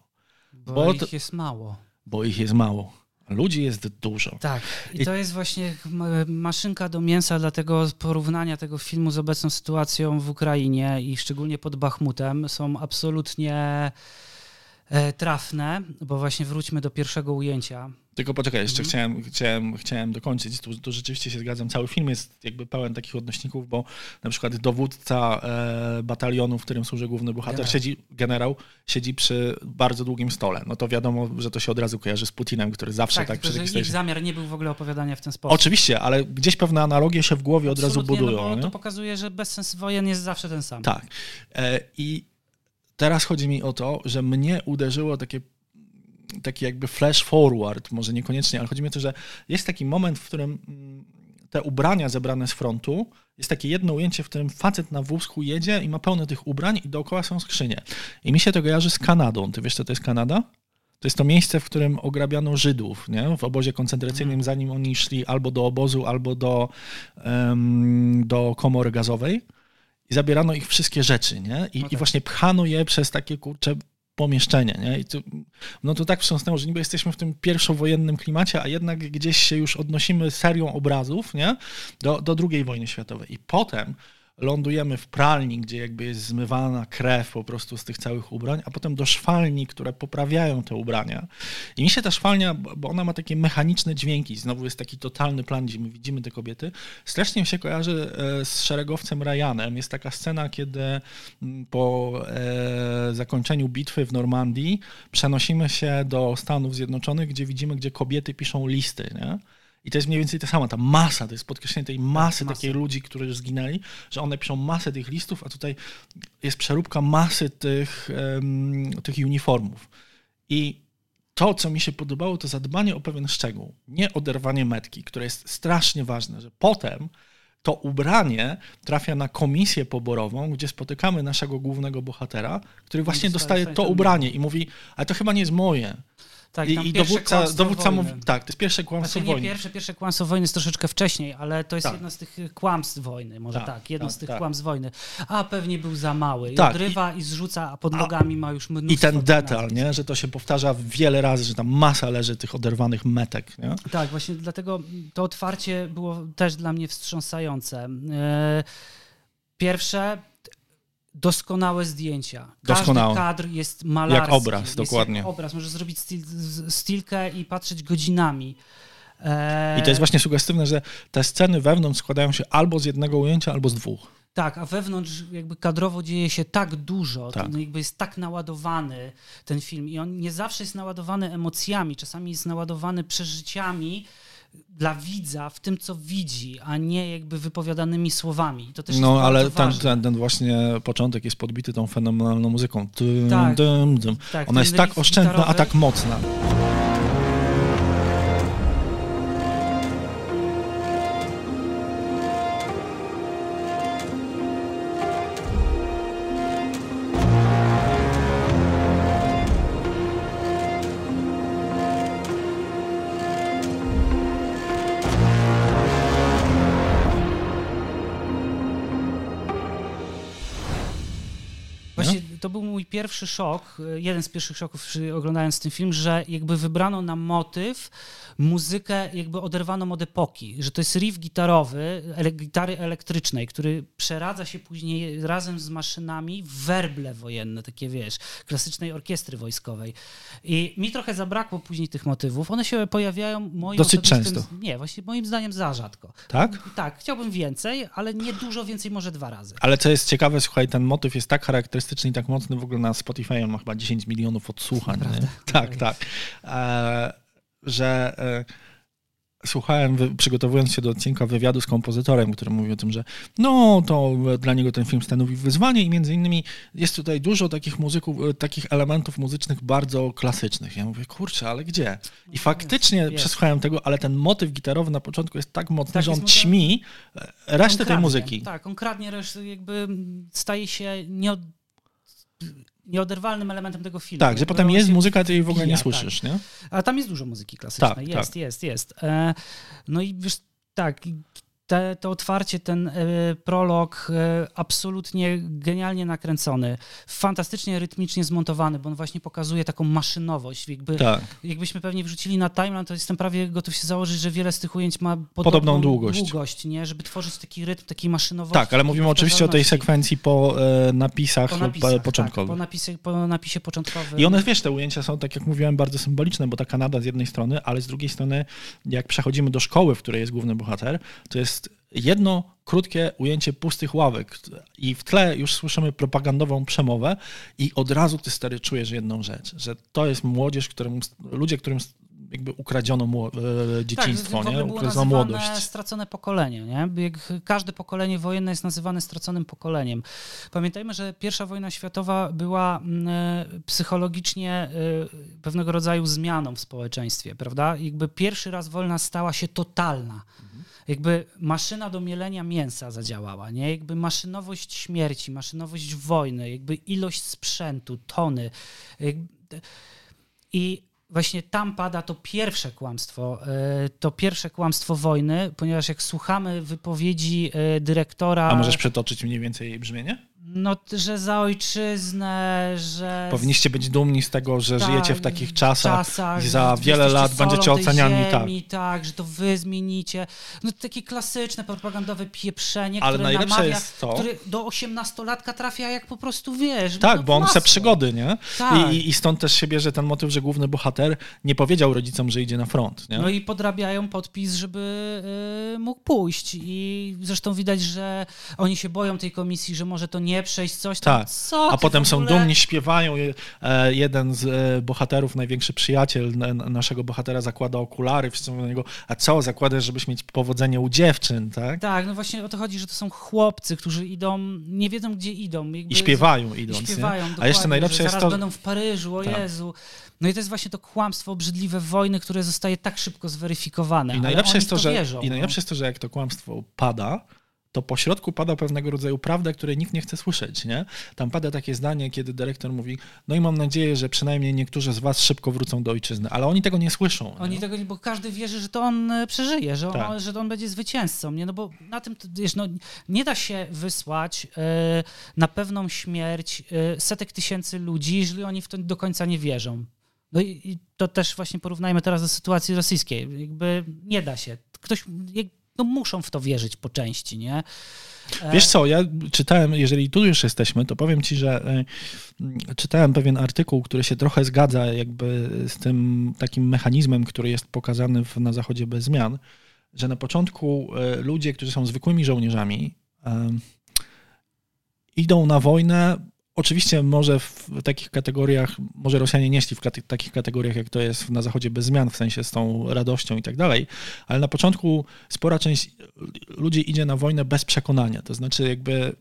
Bo, bo ich to- jest mało. Bo ich jest mało. Ludzi jest dużo. Tak, i I- to jest właśnie ma- maszynka do mięsa dla tego porównania tego filmu z obecną sytuacją w Ukrainie i szczególnie pod Bachmutem są absolutnie trafne, bo właśnie wróćmy do pierwszego ujęcia. Tylko poczekaj, jeszcze Mhm. chciałem, chciałem, chciałem dokończyć. Tu, tu rzeczywiście się zgadzam. Cały film jest jakby pełen takich odnośników, bo na przykład dowódca e, batalionu, w którym służy główny bohater, Generał. siedzi, generał, siedzi przy bardzo długim stole. No to wiadomo, że to się od razu kojarzy z Putinem, który zawsze tak, tak, przy że ich zamiar nie był w ogóle opowiadania w ten sposób. Oczywiście, ale gdzieś pewne analogie się w głowie od razu Absolutnie, budują. No to pokazuje, że bezsens wojen jest zawsze ten sam. Tak. E, I teraz chodzi mi o to, że mnie uderzyło takie taki jakby flash forward, może niekoniecznie, ale chodzi mi o to, że jest taki moment, w którym mm, te ubrania zebrane z frontu, jest takie jedno ujęcie, w którym facet na wózku jedzie i ma pełno tych ubrań i dookoła są skrzynie. I mi się to kojarzy z Kanadą. Ty wiesz, co to jest Kanada? To jest to miejsce, w którym ograbiano Żydów nie? w obozie koncentracyjnym, zanim oni szli albo do obozu, albo do, em, do komory gazowej i zabierano ich wszystkie rzeczy, nie? I, No i tak. właśnie pchano je przez takie kurcze pomieszczenie, nie? I to, no to tak wstrząsnęło, że niby jesteśmy w tym pierwszowojennym klimacie, a jednak gdzieś się już odnosimy serią obrazów, nie? Do, do II wojny światowej. I potem lądujemy w pralni, gdzie jakby jest zmywana krew po prostu z tych całych ubrań, a potem do szwalni, które poprawiają te ubrania. I mi się ta szwalnia, bo ona ma takie mechaniczne dźwięki, znowu jest taki totalny plan, gdzie my widzimy te kobiety, strasznie mi się kojarzy e, z szeregowcem Ryanem. Jest taka scena, kiedy mm, po e, zakończeniu bitwy w Normandii przenosimy się do Stanów Zjednoczonych, gdzie widzimy, gdzie kobiety piszą listy, nie? I to jest mniej więcej ta sama, ta masa, to jest podkreślenie tej masy masy. takiej ludzi, którzy już zginęli, że one piszą masę tych listów, a tutaj jest przeróbka masy tych, em, tych uniformów. I to, co mi się podobało, to zadbanie o pewien szczegół. Nie oderwanie metki, które jest strasznie ważne, że potem to ubranie trafia na komisję poborową, gdzie spotykamy naszego głównego bohatera, który właśnie dostaje to ubranie i mówi, ale to chyba nie jest moje. Tak, I, tam i dowódca, dowódca mówi, tak, to jest pierwsze kłamstwo Znaczy nie wojny. pierwsze, pierwsze kłamstwo wojny jest troszeczkę wcześniej, ale to jest Tak. jedno z tych kłamstw wojny, może tak, Tak, jedno tak, z tych tak. kłamstw wojny. A pewnie był za mały. I Tak, odrywa i, zrzuca, a pod nogami ma już mnóstwo I ten detal, nie? że to się powtarza wiele razy, że tam masa leży tych oderwanych metek. Nie? Tak, właśnie dlatego to otwarcie było też dla mnie wstrząsające. E, Pierwsze, doskonałe zdjęcia. Każdy Doskonałe. kadr jest malarski. Jak obraz, jest dokładnie. Jak obraz. Możesz zrobić stil, stilkę i patrzeć godzinami. E, I to jest właśnie sugestywne, że te sceny wewnątrz składają się albo z jednego ujęcia, albo z dwóch. Tak, a wewnątrz jakby kadrowo dzieje się tak dużo, Tak. no jakby jest tak naładowany ten film i on nie zawsze jest naładowany emocjami, czasami jest naładowany przeżyciami dla widza w tym, co widzi, a nie jakby wypowiadanymi słowami. To też No, ale ten, ten, ten właśnie początek jest podbity tą fenomenalną muzyką. Dym, Tak. dym, dym. Tak, Ona jest tak oszczędna, a gitarowy. tak mocna. Pierwszy szok, jeden z pierwszych szoków oglądając ten film, że jakby wybrano na motyw muzykę jakby oderwaną od epoki, że to jest riff gitarowy, ele, gitary elektrycznej, który przeradza się później razem z maszynami w werble wojenne, takie wiesz, klasycznej orkiestry wojskowej. I mi trochę zabrakło później tych motywów. One się pojawiają moim Dosyć często. Nie, właśnie moim zdaniem za rzadko. Tak? Tak, chciałbym więcej, ale nie dużo więcej, może dwa razy. Ale co jest ciekawe, słuchaj, ten motyw jest tak charakterystyczny i tak mocny, w ogóle na Spotify on ma chyba 10 milionów odsłuchań. Nie? Tak, tak. E, że e, słuchałem, przygotowując się do odcinka wywiadu z kompozytorem, który mówi o tym, że no to dla niego ten film stanowi wyzwanie i między innymi jest tutaj dużo takich muzyków, e, takich elementów muzycznych bardzo klasycznych. Ja mówię, kurczę, ale gdzie? I faktycznie jest. przesłuchałem tego, ale ten motyw gitarowy na początku jest tak mocny, Tak, że on jest ćmi resztę tej muzyki. Tak, on kradnie resztę, jakby staje się nieod... nieoderwalnym elementem tego filmu. Tak, że potem jest muzyka, ty jej w ogóle nie wbija, słyszysz, nie? Ale tam jest dużo muzyki klasycznej. Tak, jest, tak. jest, jest. E, no i wiesz, tak, te, to otwarcie, ten e, prolog e, absolutnie genialnie nakręcony, fantastycznie rytmicznie zmontowany, bo on właśnie pokazuje taką maszynowość. Jakby, Tak. Jakbyśmy pewnie wrzucili na timeline, to jestem prawie gotów się założyć, że wiele z tych ujęć ma podobną, Podobną długość. długość, nie? Żeby tworzyć taki rytm, takiej maszynowości. Tak, ale mówimy oczywiście o tej sekwencji po e, napisach, po po napisach, początkowych. Tak, po, napisie, po napisie początkowym. I one, wiesz, te ujęcia są, tak jak mówiłem, bardzo symboliczne, bo ta Kanada z jednej strony, ale z drugiej strony, jak przechodzimy do szkoły, w której jest główny bohater, to jest jedno krótkie ujęcie pustych ławek i w tle już słyszymy propagandową przemowę i od razu ty stary czujesz jedną rzecz, że to jest młodzież, którym, ludzie, którym jakby ukradziono mło, e, dzieciństwo, tak, nie? Ukradziono młodość. stracone pokolenie, nie? Jak każde pokolenie wojenne jest nazywane straconym pokoleniem. Pamiętajmy, że pierwsza wojna światowa była mm, e, psychologicznie e, pewnego rodzaju zmianą w społeczeństwie, prawda? Jakby pierwszy raz wojna stała się totalna. Jakby maszyna do mielenia mięsa zadziałała, nie? Jakby maszynowość śmierci, maszynowość wojny, jakby ilość sprzętu, tony. I właśnie tam pada to pierwsze kłamstwo, e, to pierwsze kłamstwo wojny, ponieważ jak słuchamy wypowiedzi e, dyrektora, A możesz przetoczyć mniej więcej jej brzmienie? No, że za ojczyznę, że... Powinniście być dumni z tego, że tak, żyjecie w takich czasach, czasach i za wiele lat będziecie oceniani tak. ziemi, tak, że to wy zmienicie. No takie klasyczne propagandowe pieprzenie, Ale które najlepsze namawia, jest to- który do osiemnastolatka trafia jak po prostu, wiesz... Tak, no, bo on chce przygody, nie? Tak. I, I stąd też się bierze ten motyw, że główny bohater nie powiedział rodzicom, że idzie na front, nie? No i podrabiają podpis, żeby y, mógł pójść. I zresztą widać, że oni się boją tej komisji, że może to nie przejść, coś tam. Tak. Co A potem są dumni, śpiewają. E, jeden z e, bohaterów, największy przyjaciel naszego bohatera zakłada okulary, wszyscy mówią do niego, a co, zakładasz, żebyś mieć powodzenie u dziewczyn, tak? Tak, no właśnie o to chodzi, że to są chłopcy, którzy idą, nie wiedzą gdzie idą. I śpiewają I idąc, śpiewają, nie? A jeszcze najlepsze jest to... będą w Paryżu, o Tak. Jezu. No i to jest właśnie to kłamstwo obrzydliwe wojny, które zostaje tak szybko zweryfikowane. I najlepsze, jest to, że, wierzą, I no. najlepsze jest to, że jak to kłamstwo pada, to po środku pada pewnego rodzaju prawda, której nikt nie chce słyszeć, nie? Tam pada takie zdanie, kiedy dyrektor mówi, no i mam nadzieję, że przynajmniej niektórzy z was szybko wrócą do ojczyzny, ale oni tego nie słyszą. Oni nie? tego nie, bo każdy wierzy, że to on e, przeżyje, że on, Tak. że on będzie zwycięzcą, nie? No bo na tym, wiesz, no, nie da się wysłać e, na pewną śmierć e, setek tysięcy ludzi, jeżeli oni w to do końca nie wierzą. No i, to też właśnie porównajmy teraz do sytuacji rosyjskiej. Jakby nie da się. Ktoś, no muszą w to wierzyć po części, nie? E, Wiesz co, ja czytałem, jeżeli tu już jesteśmy, to powiem ci, że e, czytałem pewien artykuł, który się trochę zgadza jakby z tym takim mechanizmem, który jest pokazany w, na Zachodzie bez zmian, że na początku e, ludzie, którzy są zwykłymi żołnierzami, idą na wojnę. Oczywiście może w takich kategoriach, może Rosjanie nie szli w kate- takich kategoriach, jak to jest na Zachodzie bez zmian, w sensie z tą radością i tak dalej, ale na początku spora część ludzi idzie na wojnę bez przekonania, to znaczy jakby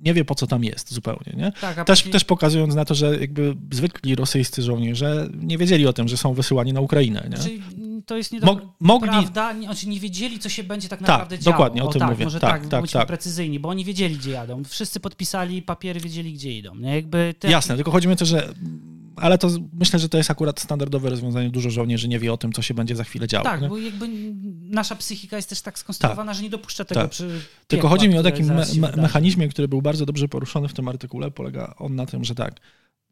nie wie po co tam jest zupełnie, nie? tak, Też, później- też pokazując na to, że jakby zwykli rosyjscy żołnierze nie wiedzieli o tym, że są wysyłani na Ukrainę, nie? Czyli to jest nie do... Mog- mogli- prawda, nie, znaczy nie wiedzieli, co się będzie tak Tak, naprawdę działo. dokładnie, o tym tak, mówię. Może Tak, tak, tak, bądźmy tak. precyzyjni, bo oni wiedzieli, gdzie jadą. Wszyscy podpisali papiery, wiedzieli, gdzie idą. Nie? Jakby te... Jasne, tylko chodzi mi o to, że ale to myślę, że to jest akurat standardowe rozwiązanie. Dużo żołnierzy nie wie o tym, co się będzie za chwilę działo. Tak, nie? bo jakby nasza psychika jest też tak skonstruowana, że nie dopuszcza tego Tak. przy Tylko piekła, chodzi mi o takim me- me- mechanizmie, który był bardzo dobrze poruszony w tym artykule. Polega on na tym, że tak,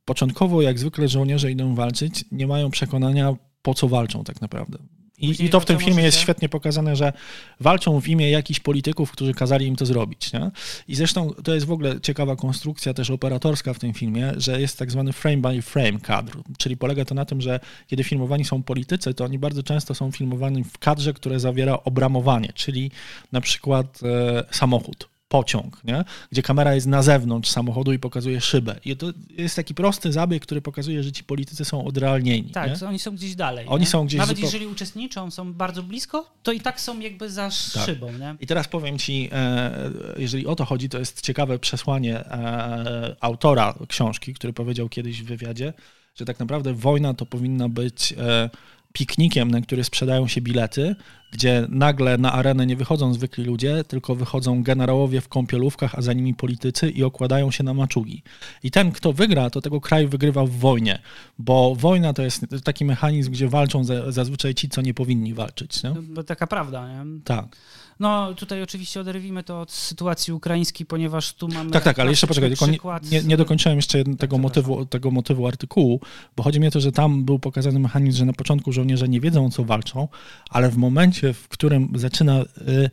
początkowo jak zwykle żołnierze idą walczyć, nie mają przekonania po co walczą tak naprawdę. I, I to w tym filmie jest życie. świetnie pokazane, że walczą w imię jakichś polityków, którzy kazali im to zrobić. Nie? I zresztą to jest w ogóle ciekawa konstrukcja też operatorska w tym filmie, że jest tak zwany frame by frame kadr. Czyli polega to na tym, że kiedy filmowani są politycy, to oni bardzo często są filmowani w kadrze, które zawiera obramowanie, czyli na przykład e, samochód. Pociąg, nie? gdzie kamera jest na zewnątrz samochodu i pokazuje szybę. I to jest taki prosty zabieg, który pokazuje, że ci politycy są odrealnieni. Tak, oni są gdzieś dalej. Oni nie? są gdzieś Nawet zupeł- jeżeli uczestniczą, są bardzo blisko, to i tak są jakby za Tak. szybą, nie? I teraz powiem ci, e, jeżeli o to chodzi, to jest ciekawe przesłanie e, autora książki, który powiedział kiedyś w wywiadzie, że tak naprawdę wojna to powinna być e, piknikiem, na który sprzedają się bilety, gdzie nagle na arenę nie wychodzą zwykli ludzie, tylko wychodzą generałowie w kąpielówkach, a za nimi politycy i okładają się na maczugi. I ten, kto wygra, to tego kraj wygrywa w wojnie, bo wojna to jest taki mechanizm, gdzie walczą za, zazwyczaj ci, co nie powinni walczyć. Nie? Bo taka prawda, nie? Tak. No tutaj oczywiście oderwijmy to od sytuacji ukraińskiej, ponieważ tu mamy Tak, tak, ale jeszcze poczekaj, przykład nie, nie dokończyłem jeszcze tego, przepraszam. motywu, tego motywu artykułu, bo chodzi mi o to, że tam był pokazany mechanizm, że na początku żołnierze nie wiedzą, o co walczą, ale w momencie, w którym zaczyna y,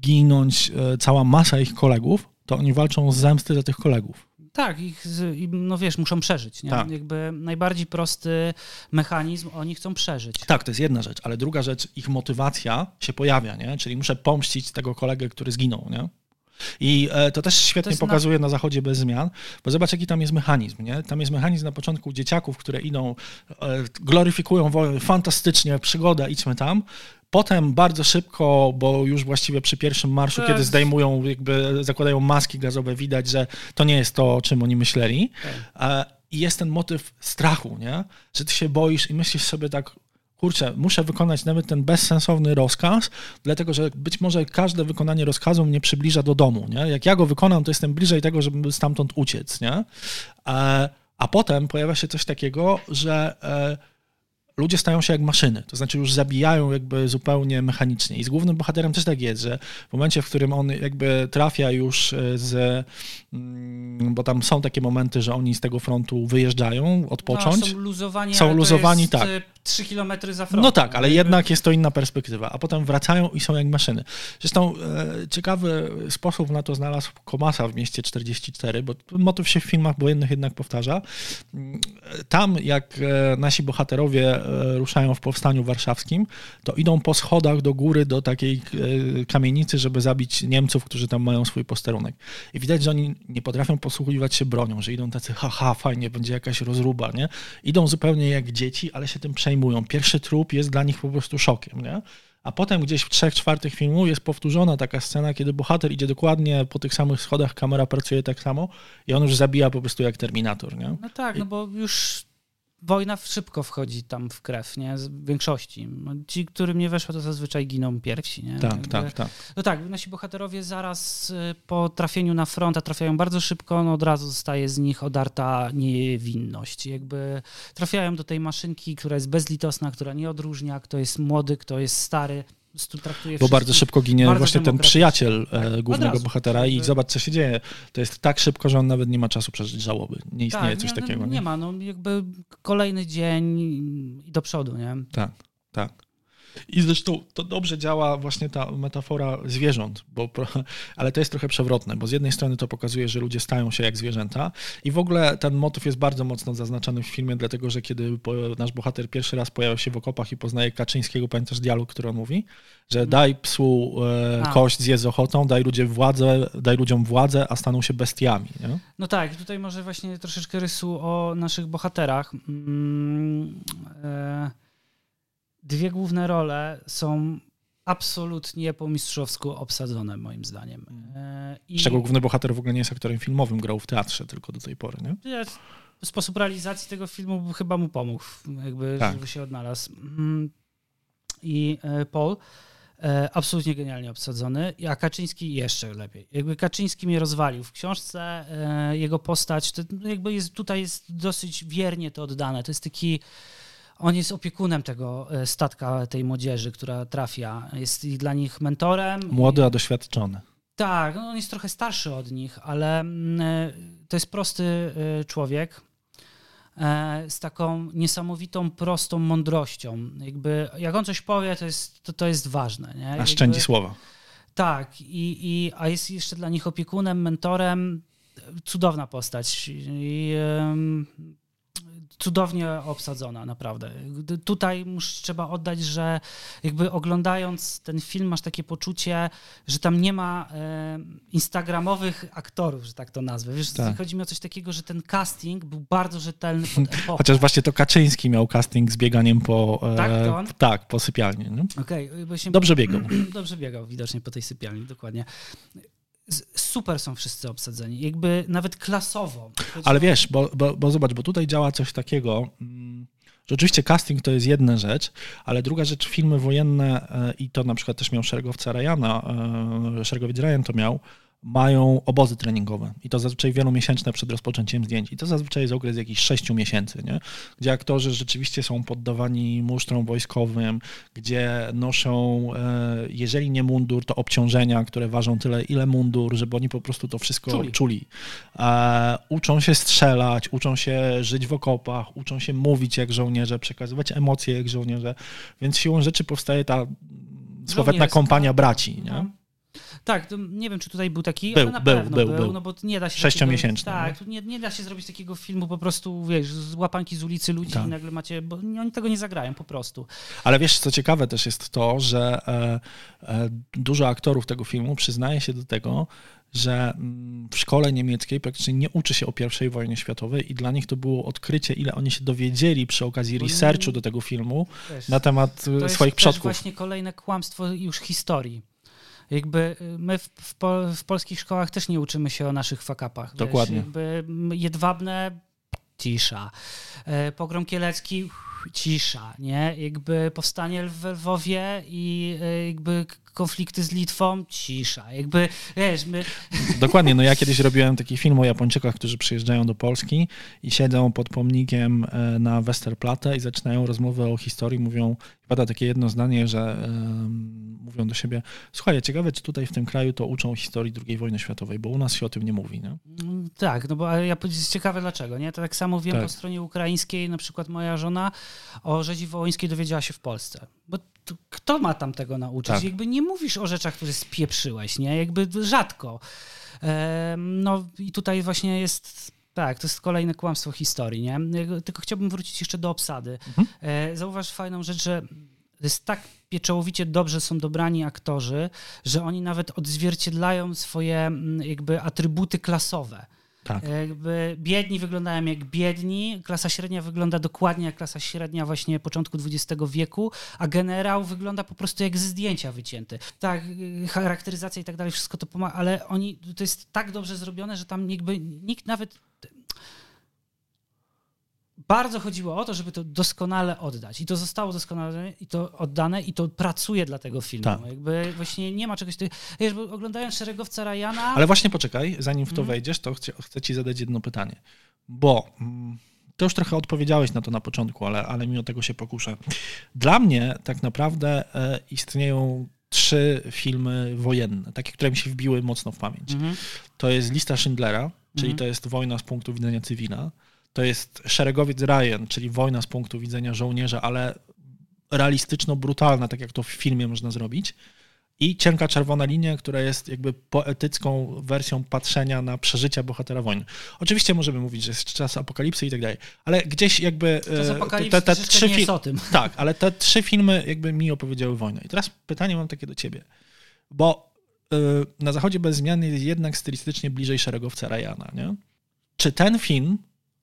ginąć y, cała masa ich kolegów, to oni walczą z zemsty za tych kolegów. Tak, ich, no wiesz, muszą przeżyć, nie? Tak. Jakby najbardziej prosty mechanizm, oni chcą przeżyć. Tak, to jest jedna rzecz, ale druga rzecz, ich motywacja się pojawia, nie? Czyli muszę pomścić tego kolegę, który zginął, nie? I e, to też świetnie na- pokazuje na... Zachodzie bez zmian, bo zobacz, jaki tam jest mechanizm, nie? Tam jest mechanizm na początku dzieciaków, które idą, e, gloryfikują wojnę, fantastycznie, przygoda, idźmy tam. Potem bardzo szybko, bo już właściwie przy pierwszym marszu, To kiedy zdejmują, jakby zakładają maski gazowe, widać, że to nie jest to, o czym oni myśleli. E, I jest ten motyw strachu, nie? Że ty się boisz i myślisz sobie tak, kurczę, muszę wykonać nawet ten bezsensowny rozkaz, dlatego że być może każde wykonanie rozkazu mnie przybliża do domu, nie? Jak ja go wykonam, to jestem bliżej tego, żeby stamtąd uciec, nie? E, a potem pojawia się coś takiego, że e, ludzie stają się jak maszyny, to znaczy już zabijają jakby zupełnie mechanicznie. I z głównym bohaterem też tak jest, że w momencie, w którym on jakby trafia już e, z, mm, bo tam są takie momenty, że oni z tego frontu wyjeżdżają odpocząć. No, są luzowani, Są luzowani, jest, tak. y, 3 kilometry za frontem. No tak, ale Jakby- jednak jest to inna perspektywa, a potem wracają i są jak maszyny. Zresztą e, ciekawy sposób na to znalazł Komasa w mieście 44, bo motyw się w filmach wojennych jednak powtarza. Mm, Tam, jak e, nasi bohaterowie e, ruszają w powstaniu warszawskim, to idą po schodach do góry do takiej e, kamienicy, żeby zabić Niemców, którzy tam mają swój posterunek. I widać, że oni nie potrafią posługiwać się bronią, że idą tacy, haha, fajnie, będzie jakaś rozruba, nie? Idą zupełnie jak dzieci, ale się tym przejmują. Pierwszy trup jest dla nich po prostu szokiem, nie? A potem gdzieś w trzech czwartych filmu jest powtórzona taka scena, kiedy bohater idzie dokładnie po tych samych schodach, kamera pracuje tak samo i on już zabija po prostu jak Terminator, nie? No tak, no bo już wojna szybko wchodzi tam w krew, nie? Z w większości. Ci, którym nie weszło, to zazwyczaj giną pierwsi, nie? Tak, Jakby- tak, tak. No tak, nasi bohaterowie zaraz y, po trafieniu na front, a trafiają bardzo szybko, no od razu zostaje z nich odarta niewinność. Jakby trafiają do tej maszynki, która jest bezlitosna, która nie odróżnia, kto jest młody, kto jest stary. Traktuje Bo bardzo szybko ginie bardzo właśnie ten przyjaciel Tak, e, od głównego bohatera i zobacz, co się dzieje. To jest tak szybko, że on nawet nie ma czasu przeżyć żałoby. Nie istnieje tak, coś nie, no, takiego. Nie, ma, no jakby kolejny dzień i do przodu, nie? Tak, tak. I zresztą to dobrze działa właśnie ta metafora zwierząt, bo, ale to jest trochę przewrotne, bo z jednej strony to pokazuje, że ludzie stają się jak zwierzęta i w ogóle ten motyw jest bardzo mocno zaznaczony w filmie, dlatego że kiedy nasz bohater pierwszy raz pojawia się w okopach i poznaje Kaczyńskiego, pamiętasz dialog, który on mówi? Że mhm. daj psu e, kość zjedz z ochotą, daj, ludzie władzę, daj ludziom władzę, a staną się bestiami. Nie? No tak, tutaj może właśnie troszeczkę rysu o naszych bohaterach. Mm, e dwie główne role są absolutnie po mistrzowsku obsadzone, moim zdaniem. Mm. E, I... Z czego główny bohater w ogóle nie jest aktorem filmowym, grał w teatrze tylko do tej pory, nie? Sposób realizacji tego filmu chyba mu pomógł, jakby, tak. żeby się odnalazł. Mm. I e, Paul e, absolutnie genialnie obsadzony, a Kaczyński jeszcze lepiej. Jakby Kaczyński mnie rozwalił. W książce jego postać, to jakby jest, tutaj jest dosyć wiernie to oddane. To jest taki on jest opiekunem tego e, statka tej młodzieży, która trafia. Jest dla nich mentorem. Młody, a doświadczony. Tak, no, on jest trochę starszy od nich, ale mm, e, to jest prosty e, człowiek z taką niesamowitą, prostą mądrością. Jakby, jak on coś powie, to jest, to, to jest ważne. Nie? A szczędzi słowa. Tak, i, i, a jest jeszcze dla nich opiekunem, mentorem. Cudowna postać. I, cudownie obsadzona, naprawdę. Tutaj muszę, trzeba oddać, że jakby oglądając ten film masz takie poczucie, że tam nie ma e, instagramowych aktorów, że tak to nazwę. Wiesz, tak. chodzi mi o coś takiego, że ten casting był bardzo rzetelny pod. Chociaż właśnie to Kaczyński miał casting z bieganiem po, e, tak, to on? tak, po sypialni. Okay, Dobrze biegał. Dobrze biegał widocznie po tej sypialni, dokładnie super są wszyscy obsadzeni, jakby nawet klasowo. Ale wiesz, bo, bo, bo zobacz, bo tutaj działa coś takiego, mm, że oczywiście casting to jest jedna rzecz, ale druga rzecz, filmy wojenne e, i to na przykład też miał szeregowca Ryana, e, szeregowiec Ryan to miał, mają obozy treningowe i to zazwyczaj wielomiesięczne przed rozpoczęciem zdjęć. I to zazwyczaj jest okres jakichś sześciu miesięcy, nie? gdzie aktorzy rzeczywiście są poddawani musztrom wojskowym, gdzie noszą, e, jeżeli nie mundur, to obciążenia, które ważą tyle, ile mundur, żeby oni po prostu to wszystko czuli. czuli. E, uczą się strzelać, uczą się żyć w okopach, uczą się mówić jak żołnierze, przekazywać emocje jak żołnierze, więc siłą rzeczy powstaje ta słowetna kompania braci. Nie? Tak, nie wiem, czy tutaj był taki, był, ale na był, pewno był, był, był. no bo nie da się... Sześciomiesięczny. Tak, nie, nie da się zrobić takiego filmu po prostu, wiesz, z łapanki z ulicy ludzi tak. i nagle macie, bo oni tego nie zagrają po prostu. Ale wiesz, co ciekawe też jest to, że e, e, dużo aktorów tego filmu przyznaje się do tego, że mm, w szkole niemieckiej praktycznie nie uczy się o I wojnie światowej i dla nich to było odkrycie, ile oni się dowiedzieli przy okazji researchu do tego filmu na temat e, swoich przodków. To jest właśnie kolejne kłamstwo już historii. Jakby y, my w, w, w, polskich szkołach też nie uczymy się o naszych fakapach. Dokładnie. Wiesz, jakby jedwabne cisza. E, pogrom kielecki cisza, nie? Jakby powstanie w Lwowie i e, jakby konflikty z Litwą, cisza. Jakby, wiesz, my... Dokładnie, no ja kiedyś robiłem taki film o Japończykach, którzy przyjeżdżają do Polski i siedzą pod pomnikiem e, na Westerplatte i zaczynają rozmowę o historii, mówią, pada takie jedno zdanie, że um, mówią do siebie, słuchaj, ciekawe, czy tutaj w tym kraju to uczą historii II wojny światowej, bo u nas się o tym nie mówi, nie? Mm, tak, no bo ja jest ciekawe dlaczego, nie? To tak samo wiem tak. po stronie ukraińskiej, na przykład moja żona o rzezi wołyńskiej dowiedziała się w Polsce, bo kto ma tam tego nauczyć? Tak. Jakby nie mówisz o rzeczach, które spieprzyłeś, nie? Jakby rzadko. No i tutaj właśnie jest tak, to jest kolejne kłamstwo historii, nie? Tylko chciałbym wrócić jeszcze do obsady. Mhm. E, zauważ fajną rzecz, że jest tak pieczołowicie dobrze są dobrani aktorzy, że oni nawet odzwierciedlają swoje jakby atrybuty klasowe. Tak. Jakby biedni wyglądają jak biedni, klasa średnia wygląda dokładnie jak klasa średnia właśnie początku XX wieku, a generał wygląda po prostu jak ze zdjęcia wycięty. Tak, charakteryzacja i tak dalej, wszystko to pomaga, ale oni, to jest tak dobrze zrobione, że tam jakby nikt nawet bardzo chodziło o to, żeby to doskonale oddać. I to zostało doskonale i to oddane i to pracuje dla tego filmu. Tak. Jakby właśnie nie ma czegoś... Wiesz, bo oglądając Szeregowca Ryana... Ale właśnie poczekaj, zanim w to hmm. wejdziesz, to chcę, chcę ci zadać jedno pytanie. Bo... Mm, to już trochę odpowiedziałeś na to na początku, ale, ale mimo tego się pokuszę. Dla mnie tak naprawdę e, istnieją trzy filmy wojenne, takie, które mi się wbiły mocno w pamięć. Mm -hmm. To jest Lista Schindlera, czyli mm -hmm. to jest wojna z punktu widzenia cywila to jest szeregowiec Ryan, czyli wojna z punktu widzenia żołnierza, ale realistyczno-brutalna, tak jak to w filmie można zrobić. I cienka czerwona linia, która jest jakby poetycką wersją patrzenia na przeżycia bohatera wojny. Oczywiście możemy mówić, że jest czas apokalipsy i tak dalej, ale gdzieś jakby e, te, te trzy nie o tym. Tak, ale te trzy filmy jakby mi opowiedziały wojnę. I teraz pytanie mam takie do ciebie, bo y, na Zachodzie bez zmian jest jednak stylistycznie bliżej szeregowca Ryana, nie? Czy ten film,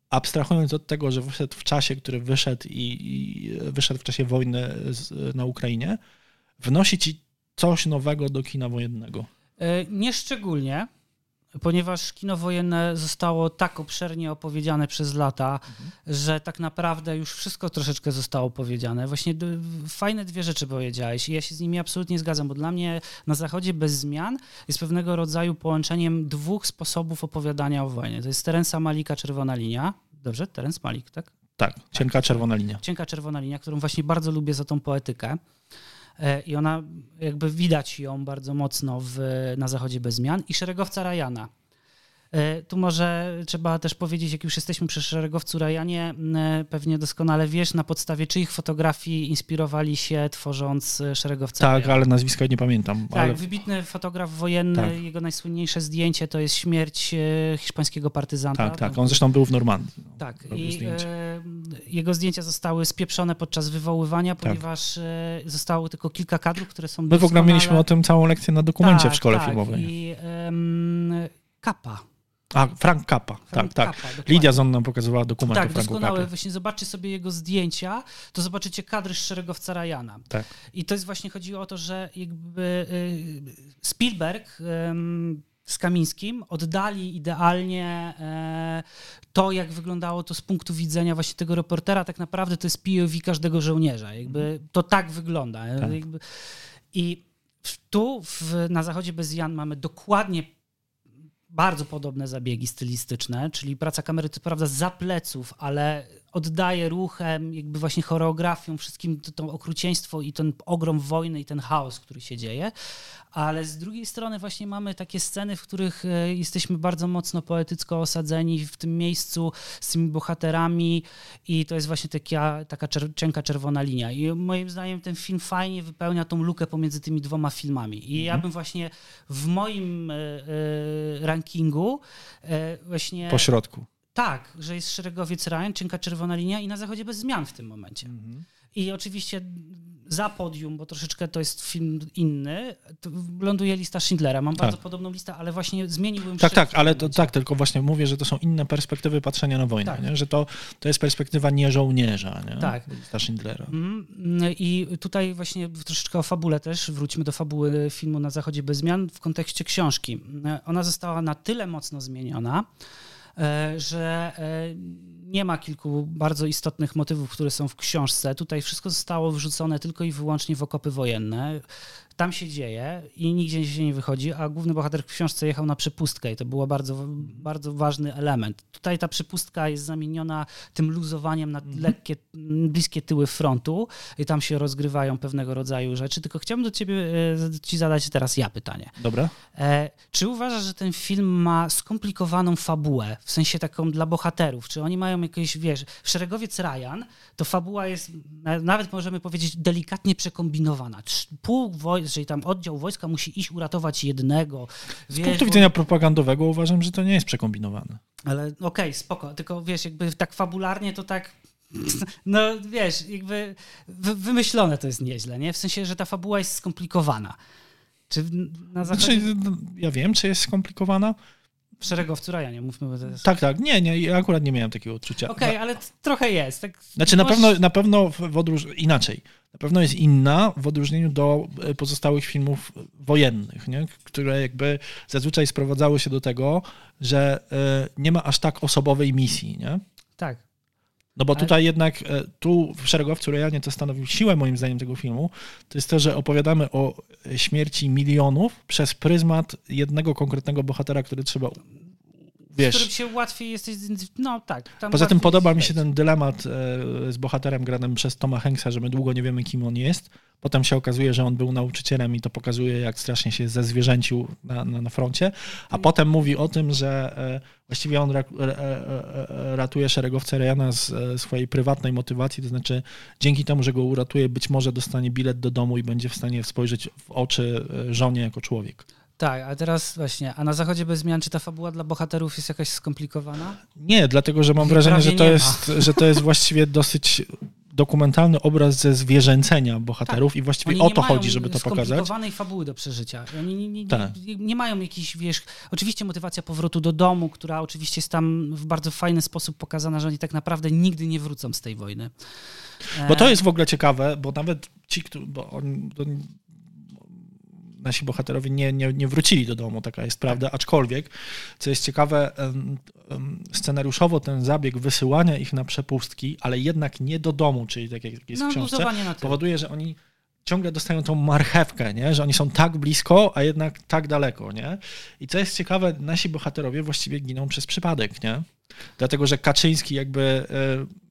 abstrahując od tego, że wyszedł w czasie, który wyszedł i, i wyszedł w czasie wojny z, na Ukrainie, wnosi ci coś nowego do kina wojennego? E, Nie szczególnie, ponieważ kino wojenne zostało tak obszernie opowiedziane przez lata, że tak naprawdę już wszystko troszeczkę zostało powiedziane. Właśnie fajne dwie rzeczy powiedziałeś i ja się z nimi absolutnie zgadzam, bo dla mnie na Zachodzie bez zmian jest pewnego rodzaju połączeniem dwóch sposobów opowiadania o wojnie. To jest Terensa Malika Czerwona Linia. Dobrze? Terence Malik, tak? Tak, cienka czerwona linia. Cienka czerwona linia, którą właśnie bardzo lubię za tą poetykę. E, I ona, jakby widać ją bardzo mocno w, na Zachodzie bez zmian. I szeregowca Rajana. E, Tu może trzeba też powiedzieć, jak już jesteśmy przy szeregowcu Rajanie, m, pewnie doskonale wiesz, na podstawie czyich fotografii inspirowali się tworząc e, szeregowca Tak, Rajana. ale nazwiska nie pamiętam. Tak, ale... wybitny fotograf wojenny, Tak. jego najsłynniejsze zdjęcie to jest śmierć e, hiszpańskiego partyzanta. Tak, tak. On zresztą był w Normandii. no, Tak, i zdjęcia. e, jego zdjęcia zostały spieprzone podczas wywoływania, Tak. ponieważ e, zostało tylko kilka kadrów, które są My w ogóle doskonale- mieliśmy o tym całą lekcję na dokumencie tak, w szkole tak, filmowej. I em, Kappa. A, Frank Kappa, Frank tak, tak. Dokładnie. Lidia Zon nam pokazywała dokument Tak, o Franku doskonałe. Kappie. Właśnie zobaczcie sobie jego zdjęcia, to zobaczycie kadry z szeregowca Ryana. Tak. I to jest właśnie chodziło o to, że jakby y, Spielberg z Kamińskim oddali idealnie e, to, jak wyglądało to z punktu widzenia właśnie tego reportera. Tak naprawdę to jest POV każdego żołnierza. Jakby to tak wygląda. Tak. I tu w, na Zachodzie bez Jan mamy dokładnie bardzo podobne zabiegi stylistyczne, czyli praca kamery, co prawda za pleców, ale oddaje ruchem, jakby właśnie choreografią, wszystkim to, to okrucieństwo i ten ogrom wojny i ten chaos, który się dzieje. Ale z drugiej strony właśnie mamy takie sceny, w których e, jesteśmy bardzo mocno poetycko osadzeni w tym miejscu z tymi bohaterami i to jest właśnie taka, taka czer- cienka czerwona linia. I moim zdaniem ten film fajnie wypełnia tą lukę pomiędzy tymi dwoma filmami. I ja bym właśnie w moim e, rankingu e, właśnie... Po środku. Tak, że jest szeregowiec Ryan, Cienka Czerwona Linia i na zachodzie bez zmian w tym momencie. Mhm. I oczywiście za podium, bo troszeczkę to jest film inny, ląduje lista Schindlera. Mam Tak. bardzo podobną listę, ale właśnie zmieniłbym Tak, tak, ale to tak, tylko właśnie mówię, że to są inne perspektywy patrzenia na wojnę, Tak. że to, to jest perspektywa nie żołnierza, nie? Tak. Lista Schindlera. Mm, I tutaj właśnie troszeczkę o fabule też, wróćmy do fabuły filmu Na Zachodzie bez zmian w kontekście książki. Ona została na tyle mocno zmieniona, e, że e, nie ma kilku bardzo istotnych motywów, które są w książce. Tutaj wszystko zostało wrzucone tylko i wyłącznie w okopy wojenne. Tam się dzieje i nigdzie się nie wychodzi, a główny bohater w książce jechał na przepustkę i to był bardzo, bardzo ważny element. Tutaj ta przepustka jest zamieniona tym luzowaniem na lekkie, bliskie tyły frontu i tam się rozgrywają pewnego rodzaju rzeczy. Tylko chciałbym do ciebie, e, ci zadać teraz ja pytanie. Dobra? E, czy uważasz, że ten film ma skomplikowaną fabułę, w sensie taką dla bohaterów? Czy oni mają jakieś, wiesz, w Szeregowiec Ryan to fabuła jest, na- nawet możemy powiedzieć, delikatnie przekombinowana. Pół wojsk, czyli tam oddział wojska musi iść uratować jednego. Z wiesz, punktu bo- widzenia propagandowego uważam, że to nie jest przekombinowane. Ale okej, spoko, tylko wiesz, jakby tak fabularnie to tak. No wiesz, jakby wy, wymyślone to jest nieźle, nie? W sensie, że ta fabuła jest skomplikowana. Czy na zachodzie... Znaczy, no, ja wiem, czy jest skomplikowana. W szeregowcu Ryanie, mówmy, bo to jest... Tak, tak. Nie, nie, ja akurat nie miałem takiego odczucia. Okej, ale t- trochę jest. Tak, Znaczy na pewno, na pewno w odróż... inaczej. Na pewno jest inna w odróżnieniu do e, pozostałych filmów wojennych, nie? które jakby zazwyczaj sprowadzały się do tego, że e, nie ma aż tak osobowej misji. Nie? Tak. No bo Ale- tutaj jednak, e, tu w Szeregowcu Rejanie, co stanowił siłę moim zdaniem tego filmu, to jest to, że opowiadamy o śmierci milionów przez pryzmat jednego konkretnego bohatera, który trzeba, Z którym wiesz... się łatwiej jesteś... No tak. Poza tym podoba mi się ten dylemat e, z bohaterem granym przez Toma Hanksa, że my długo nie wiemy, kim on jest, Potem się okazuje, że on był nauczycielem i to pokazuje, jak strasznie się zezwierzęcił na, na, na froncie. A potem mówi o tym, że e, właściwie on e, ratuje szeregowca Ryana z swojej prywatnej motywacji, to znaczy dzięki temu, że go uratuje, być może dostanie bilet do domu i będzie w stanie spojrzeć w oczy żonie jako człowiek. Tak, a teraz właśnie, a na Zachodzie bez zmian, czy ta fabuła dla bohaterów jest jakaś skomplikowana? Nie, dlatego że mam Nie, wrażenie, że to, jest, że to jest właściwie dosyć dokumentalny obraz ze zwierzęcenia bohaterów i właściwie Oni o to chodzi, żeby to pokazać. skomplikowanej fabuły do przeżycia. Oni nie, nie, Tak. nie, nie mają jakichś, wiesz, oczywiście motywacja powrotu do domu, która oczywiście jest tam w bardzo fajny sposób pokazana, że oni tak naprawdę nigdy nie wrócą z tej wojny. Bo to E, jest w ogóle ciekawe, bo nawet ci, bo oni, to, nasi bohaterowie nie, nie, nie wrócili do domu, taka jest prawda, aczkolwiek, co jest ciekawe, scenariuszowo ten zabieg wysyłania ich na przepustki, ale jednak nie do domu, czyli tak jak jest no, w książce, powoduje, że oni ciągle dostają tą marchewkę, nie? że oni są tak blisko, a jednak tak daleko. Nie? I co jest ciekawe, nasi bohaterowie właściwie giną przez przypadek, nie? dlatego że Kaczyński jakby e,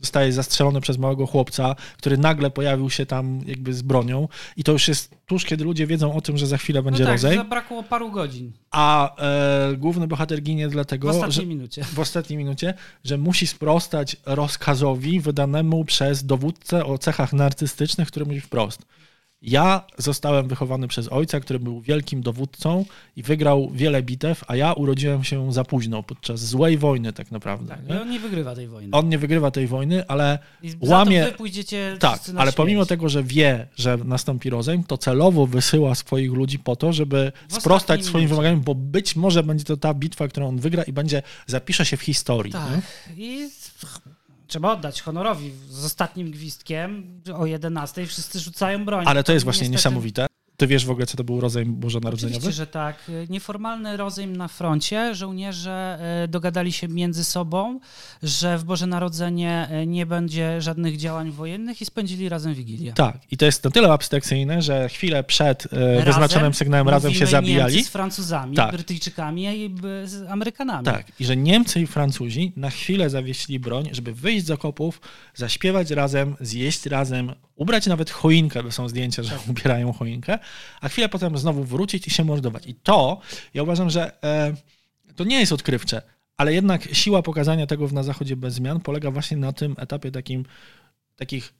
zostaje zastrzelony przez małego chłopca, który nagle pojawił się tam jakby z bronią i to już jest tuż, kiedy ludzie wiedzą o tym, że za chwilę będzie no tak, rozejm, zabrakło paru godzin a e, główny bohater ginie w dlatego, ostatniej że, minucie. w ostatniej minucie, że musi sprostać rozkazowi wydanemu przez dowódcę o cechach narcystycznych, który mówi wprost. Ja zostałem wychowany przez ojca, który był wielkim dowódcą i wygrał wiele bitew, a ja urodziłem się za późno, podczas złej wojny tak naprawdę. Tak, nie? i on nie wygrywa tej wojny. On nie wygrywa tej wojny, ale I łamie- wy pójdziecie tak, ale pomimo tego, że wie, że nastąpi rozejm, to celowo wysyła swoich ludzi po to, żeby sprostać swoim minucie. wymaganiom, bo być może będzie to ta bitwa, którą on wygra i będzie, zapisze się w historii. Tak. I trzeba oddać honorowi. Z ostatnim gwizdkiem o 11 wszyscy rzucają broń. Ale to jest właśnie Niestety- niesamowite. Ty wiesz w ogóle, co to był rozejm bożonarodzeniowy? Oczywiście, że tak. Nieformalny rozejm na froncie. Żołnierze e, dogadali się między sobą, że w Boże Narodzenie e, nie będzie żadnych działań wojennych i spędzili razem Wigilię. Tak, i to jest na tyle abstrakcyjne, że chwilę przed e, wyznaczonym sygnałem razem się zabijali. Niemcy z Francuzami, Tak. Brytyjczykami i z Amerykanami. Tak, i że Niemcy i Francuzi na chwilę zawiesili broń, żeby wyjść z okopów, zaśpiewać razem, zjeść razem, ubrać nawet choinkę, bo są zdjęcia, że ubierają choinkę, a chwilę potem znowu wrócić i się mordować. I to, ja uważam, że e, to nie jest odkrywcze, ale jednak siła pokazania tego w na Zachodzie bez zmian polega właśnie na tym etapie takim, takich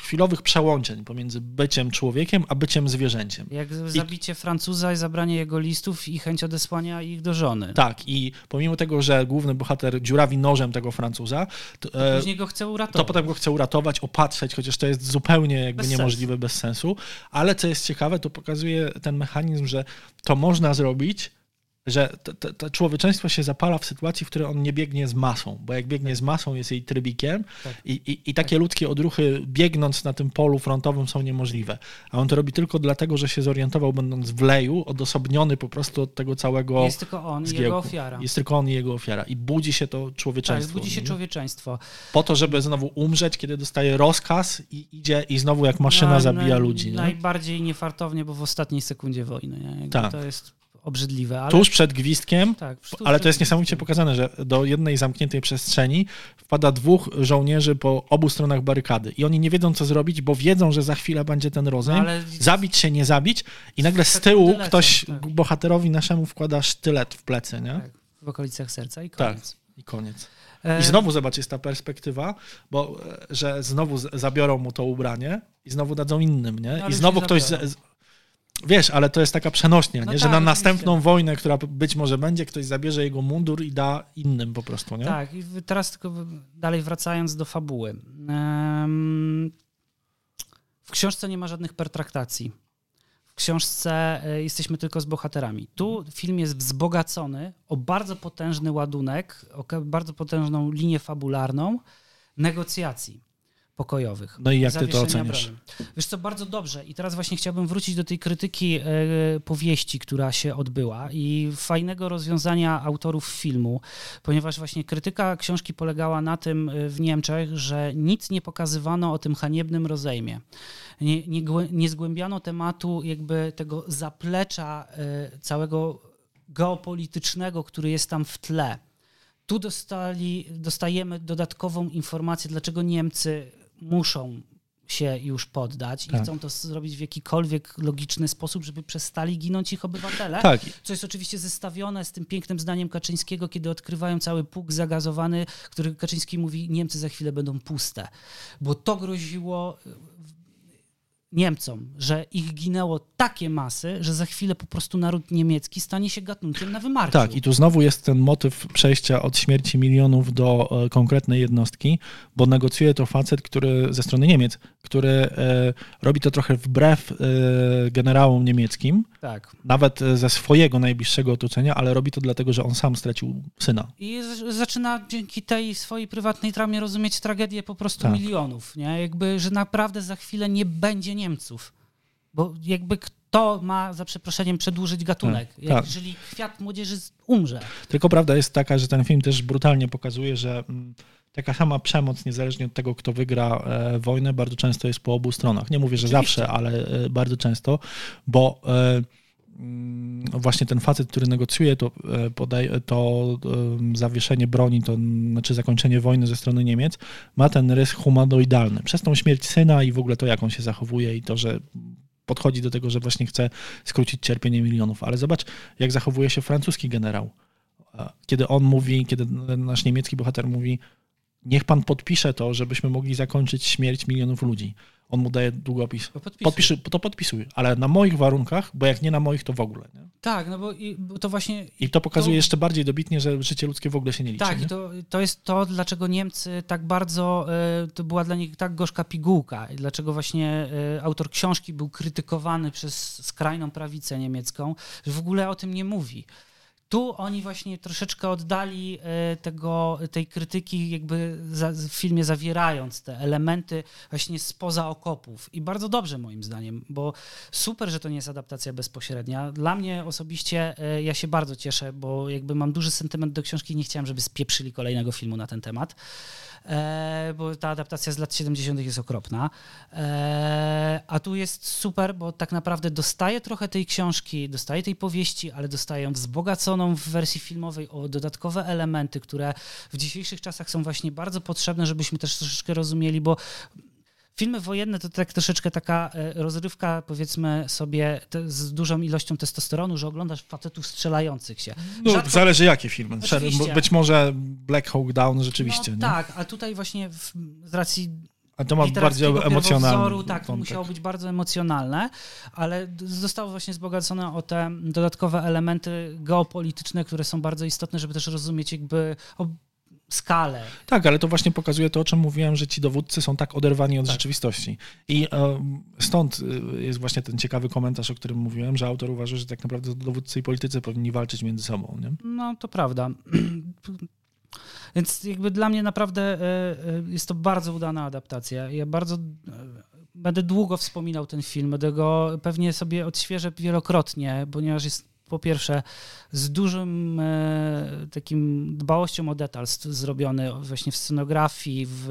chwilowych przełączeń pomiędzy byciem człowiekiem, a byciem zwierzęciem. Jak zabicie Francuza i zabranie jego listów i chęć odesłania ich do żony. Tak, i pomimo tego, że główny bohater dziurawi nożem tego Francuza, to, e, Później go chce to uratować. potem go chce uratować, opatrzeć, chociaż to jest zupełnie jakby Bez niemożliwe, bez sensu. Ale co jest ciekawe, to pokazuje ten mechanizm, że to można zrobić, że to, to, to człowieczeństwo się zapala w sytuacji, w której on nie biegnie z masą, bo jak biegnie z masą, jest jej trybikiem Tak. i, i, i takie ludzkie odruchy biegnąc na tym polu frontowym są niemożliwe. A on to robi tylko dlatego, że się zorientował będąc w leju, odosobniony po prostu od tego całego Jest tylko on i jego ofiara. Jest tylko on i jego ofiara. I budzi się to tak, człowieczeństwo. budzi się człowieczeństwo. po to, żeby znowu umrzeć, kiedy dostaje rozkaz i idzie i znowu jak maszyna Na- zabija na- ludzi. Nie? Najbardziej niefartownie, bo w ostatniej sekundzie wojny. Nie? Tak. To jest obrzydliwe. Ale... Tuż przed gwizdkiem, Tak, tuż ale to jest niesamowicie pokazane, że do jednej zamkniętej przestrzeni wpada dwóch żołnierzy po obu stronach barykady i oni nie wiedzą, co zrobić, bo wiedzą, że za chwilę będzie ten rozejm. No, ale- Zabić się, nie zabić i nagle z tyłu ktoś tak. bohaterowi naszemu wkłada sztylet w plecy, nie? Tak, w okolicach serca i Tak. koniec. I koniec. E, I znowu zobacz, jest ta perspektywa, bo e, że znowu zabiorą mu to ubranie i znowu dadzą innym, nie? No, I znowu ktoś. Z, z, wiesz, ale to jest taka przenośnia, No nie? że tak, na oczywiście. następną wojnę, która być może będzie, ktoś zabierze jego mundur i da innym po prostu, nie? Tak, i teraz tylko dalej wracając do fabuły. W książce nie ma żadnych pertraktacji. W książce e, jesteśmy tylko z bohaterami. Tu film jest wzbogacony o bardzo potężny ładunek, o bardzo potężną linię fabularną negocjacji pokojowych. No i jak ty to oceniasz? broni. Wiesz co, bardzo dobrze. I teraz właśnie chciałbym wrócić do tej krytyki e, powieści, która się odbyła i fajnego rozwiązania autorów filmu, ponieważ właśnie krytyka książki polegała na tym e, w Niemczech, że nic nie pokazywano o tym haniebnym rozejmie. Nie, nie, nie zgłębiano tematu jakby tego zaplecza e, całego geopolitycznego, który jest tam w tle. Tu dostali, dostajemy dodatkową informację, dlaczego Niemcy muszą się już poddać Tak. i chcą to zrobić w jakikolwiek logiczny sposób, żeby przestali ginąć ich obywatele. Tak. Co jest oczywiście zestawione z tym pięknym zdaniem Kaczyńskiego, kiedy odkrywają cały pług zagazowany, który Kaczyński mówi, Niemcy za chwilę będą puste. Bo to groziło Niemcom, że ich ginęło takie masy, że za chwilę po prostu naród niemiecki stanie się gatunkiem na wymarciu. Tak, i tu znowu jest ten motyw przejścia od śmierci milionów do e, konkretnej jednostki, bo negocjuje to facet, który ze strony Niemiec, który e, robi to trochę wbrew e, generałom niemieckim, tak. nawet ze swojego najbliższego otoczenia, ale robi to dlatego, że on sam stracił syna. I zaczyna dzięki tej swojej prywatnej traumie rozumieć tragedię po prostu Tak. milionów, nie? Jakby, że naprawdę za chwilę nie będzie Niemców. Bo jakby kto ma, za przeproszeniem, przedłużyć gatunek? Tak, tak. Jeżeli kwiat młodzieży umrze. Tylko prawda jest taka, że ten film też brutalnie pokazuje, że mm, taka sama przemoc, niezależnie od tego, kto wygra e, wojnę, bardzo często jest po obu stronach. Nie mówię, że Oczywiście. zawsze, ale e, bardzo często, bo e, właśnie ten facet, który negocjuje to, e, podaje, to zawieszenie broni, to znaczy zakończenie wojny ze strony Niemiec, ma ten rys humanoidalny. Przez tą śmierć syna i w ogóle to, jak on się zachowuje i to, że podchodzi do tego, że właśnie chce skrócić cierpienie milionów. Ale zobacz, jak zachowuje się francuski generał. E, Kiedy on mówi, kiedy nasz niemiecki bohater mówi, niech pan podpisze to, żebyśmy mogli zakończyć śmierć milionów ludzi. On mu daje długopis. To podpisuj. Podpiszy, to podpisuj, ale na moich warunkach, bo jak nie na moich, to w ogóle. Nie? Tak, no bo, i, bo to właśnie... I to pokazuje To- jeszcze bardziej dobitnie, że życie ludzkie w ogóle się nie liczy. Tak, nie? to, to jest to, dlaczego Niemcy tak bardzo, e, to była dla nich tak gorzka pigułka i dlaczego właśnie e, autor książki był krytykowany przez skrajną prawicę niemiecką, że w ogóle o tym nie mówi. Tu oni właśnie troszeczkę oddali e, tego, tej krytyki, jakby w filmie zawierając te elementy właśnie spoza okopów. I bardzo dobrze moim zdaniem, bo super, że to nie jest adaptacja bezpośrednia. Dla mnie osobiście e, ja się bardzo cieszę, bo jakby mam duży sentyment do książki i nie chciałem, żeby spieprzyli kolejnego filmu na ten temat. E, bo ta adaptacja z lat 70. jest okropna. A tu jest super, bo tak naprawdę dostaję trochę tej książki, dostaję tej powieści, ale dostaję ją wzbogaconą w wersji filmowej o dodatkowe elementy, które w dzisiejszych czasach są właśnie bardzo potrzebne, żebyśmy też troszeczkę rozumieli, bo Filmy wojenne to tak troszeczkę taka e, rozrywka, powiedzmy sobie, z dużą ilością testosteronu, że oglądasz facetów strzelających się. No, Rzadko- Zależy jakie filmy. Oczywiście. Być może Black Hawk Down rzeczywiście. no? Tak, a tutaj właśnie w, z racji A to ma bardziej emocjonalny pierwowzoru, tak, to musiało być bardzo emocjonalne, ale zostało właśnie wzbogacone o te dodatkowe elementy geopolityczne, które są bardzo istotne, żeby też rozumieć jakby skalę. Tak, ale to właśnie pokazuje to, o czym mówiłem, że ci dowódcy są tak oderwani od rzeczywistości. I e, stąd e, jest właśnie ten ciekawy komentarz, o którym mówiłem, że autor uważa, że tak naprawdę dowódcy i politycy powinni walczyć między sobą. Nie? No, to prawda. Więc jakby dla mnie naprawdę e, e, jest to bardzo udana adaptacja. Ja bardzo e, będę długo wspominał ten film, będę go pewnie sobie odświeżę wielokrotnie, ponieważ jest po pierwsze z dużym e, takim dbałością o detal zrobiony właśnie w scenografii, w,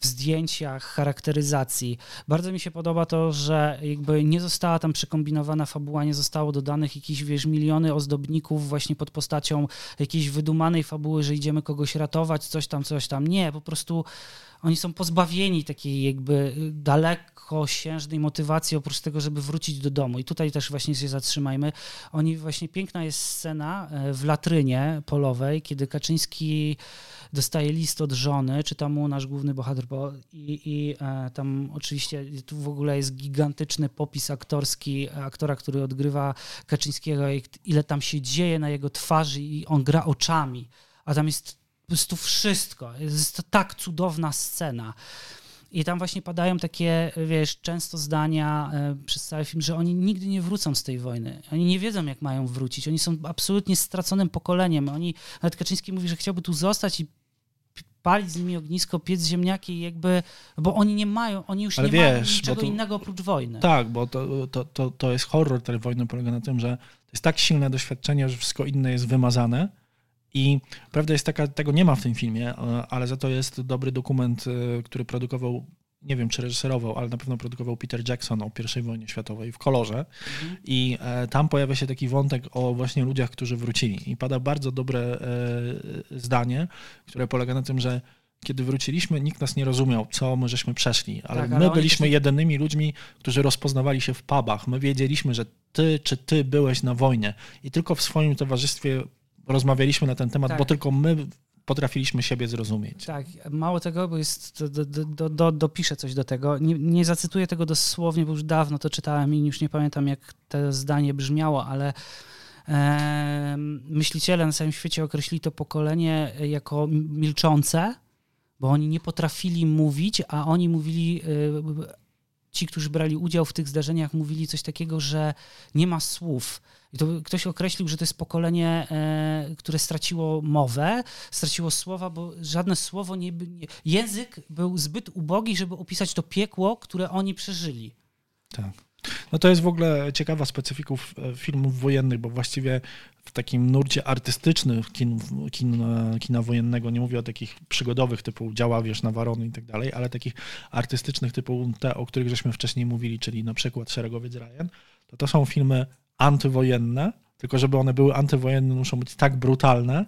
w zdjęciach, charakteryzacji. Bardzo mi się podoba to, że jakby nie została tam przekombinowana fabuła, nie zostało dodanych jakieś, wiesz, miliony ozdobników właśnie pod postacią jakiejś wydumanej fabuły, że idziemy kogoś ratować, coś tam, coś tam. Nie, po prostu oni są pozbawieni takiej jakby dalekosiężnej motywacji oprócz tego, żeby wrócić do domu. I tutaj też właśnie się zatrzymajmy. Oni właśnie, piękna jest scena e, w latrynie polowej, kiedy Kaczyński dostaje list od żony, czyta mu nasz główny bohater bo, i, i e, tam oczywiście tu w ogóle jest gigantyczny popis aktorski aktora, który odgrywa Kaczyńskiego, ile tam się dzieje na jego twarzy i on gra oczami, a tam jest po prostu wszystko. Jest to tak cudowna scena. I tam właśnie padają takie, wiesz, często zdania e, przez cały film, że oni nigdy nie wrócą z tej wojny. Oni nie wiedzą, jak mają wrócić. Oni są absolutnie straconym pokoleniem. Oni, nawet Kaczyński mówi, że chciałby tu zostać i palić z nimi ognisko, piec ziemniaki, i jakby, bo oni nie mają, oni już Ale nie mają wiesz, bo niczego tu- innego oprócz wojny. Tak, bo to, to, to, to jest horror tej wojny, polega na tym, że to jest tak silne doświadczenie, że wszystko inne jest wymazane. I prawda jest taka, tego nie ma w tym filmie, e, ale za to jest dobry dokument, e, który produkował, nie wiem czy reżyserował, ale na pewno produkował Peter Jackson o I wojnie światowej w kolorze. I e, tam pojawia się taki wątek o właśnie ludziach, którzy wrócili. I pada bardzo dobre zdanie, które polega na tym, że kiedy wróciliśmy, nikt nas nie rozumiał, co my żeśmy przeszli, ale Tak, my ale oni byliśmy jedynymi ludźmi, którzy rozpoznawali się w pubach. My wiedzieliśmy, że ty czy ty byłeś na wojnie i tylko w swoim towarzystwie rozmawialiśmy na ten temat, Tak. bo tylko my potrafiliśmy siebie zrozumieć. Tak, mało tego, bo jest, do, do, do, do, dopiszę coś do tego. Nie, nie zacytuję tego dosłownie, bo już dawno to czytałem i już nie pamiętam, jak to zdanie brzmiało, ale e, myśliciele na całym świecie określili to pokolenie jako milczące, bo oni nie potrafili mówić, a oni mówili, e, ci, którzy brali udział w tych zdarzeniach, mówili coś takiego, że nie ma słów. I to ktoś określił, że to jest pokolenie, e, które straciło mowę, straciło słowa, bo żadne słowo nie, nie. Język był zbyt ubogi, żeby opisać to piekło, które oni przeżyli. Tak. No to jest w ogóle ciekawa specyfików e, filmów wojennych, bo właściwie w takim nurcie artystycznym kin, kin, kina wojennego, nie mówię o takich przygodowych typu Działa, wiesz, na Warony i tak dalej, ale takich artystycznych typu te, o których żeśmy wcześniej mówili, czyli na przykład Szeregowiec Ryan, to to są filmy antywojenne, tylko żeby one były antywojenne, muszą być tak brutalne,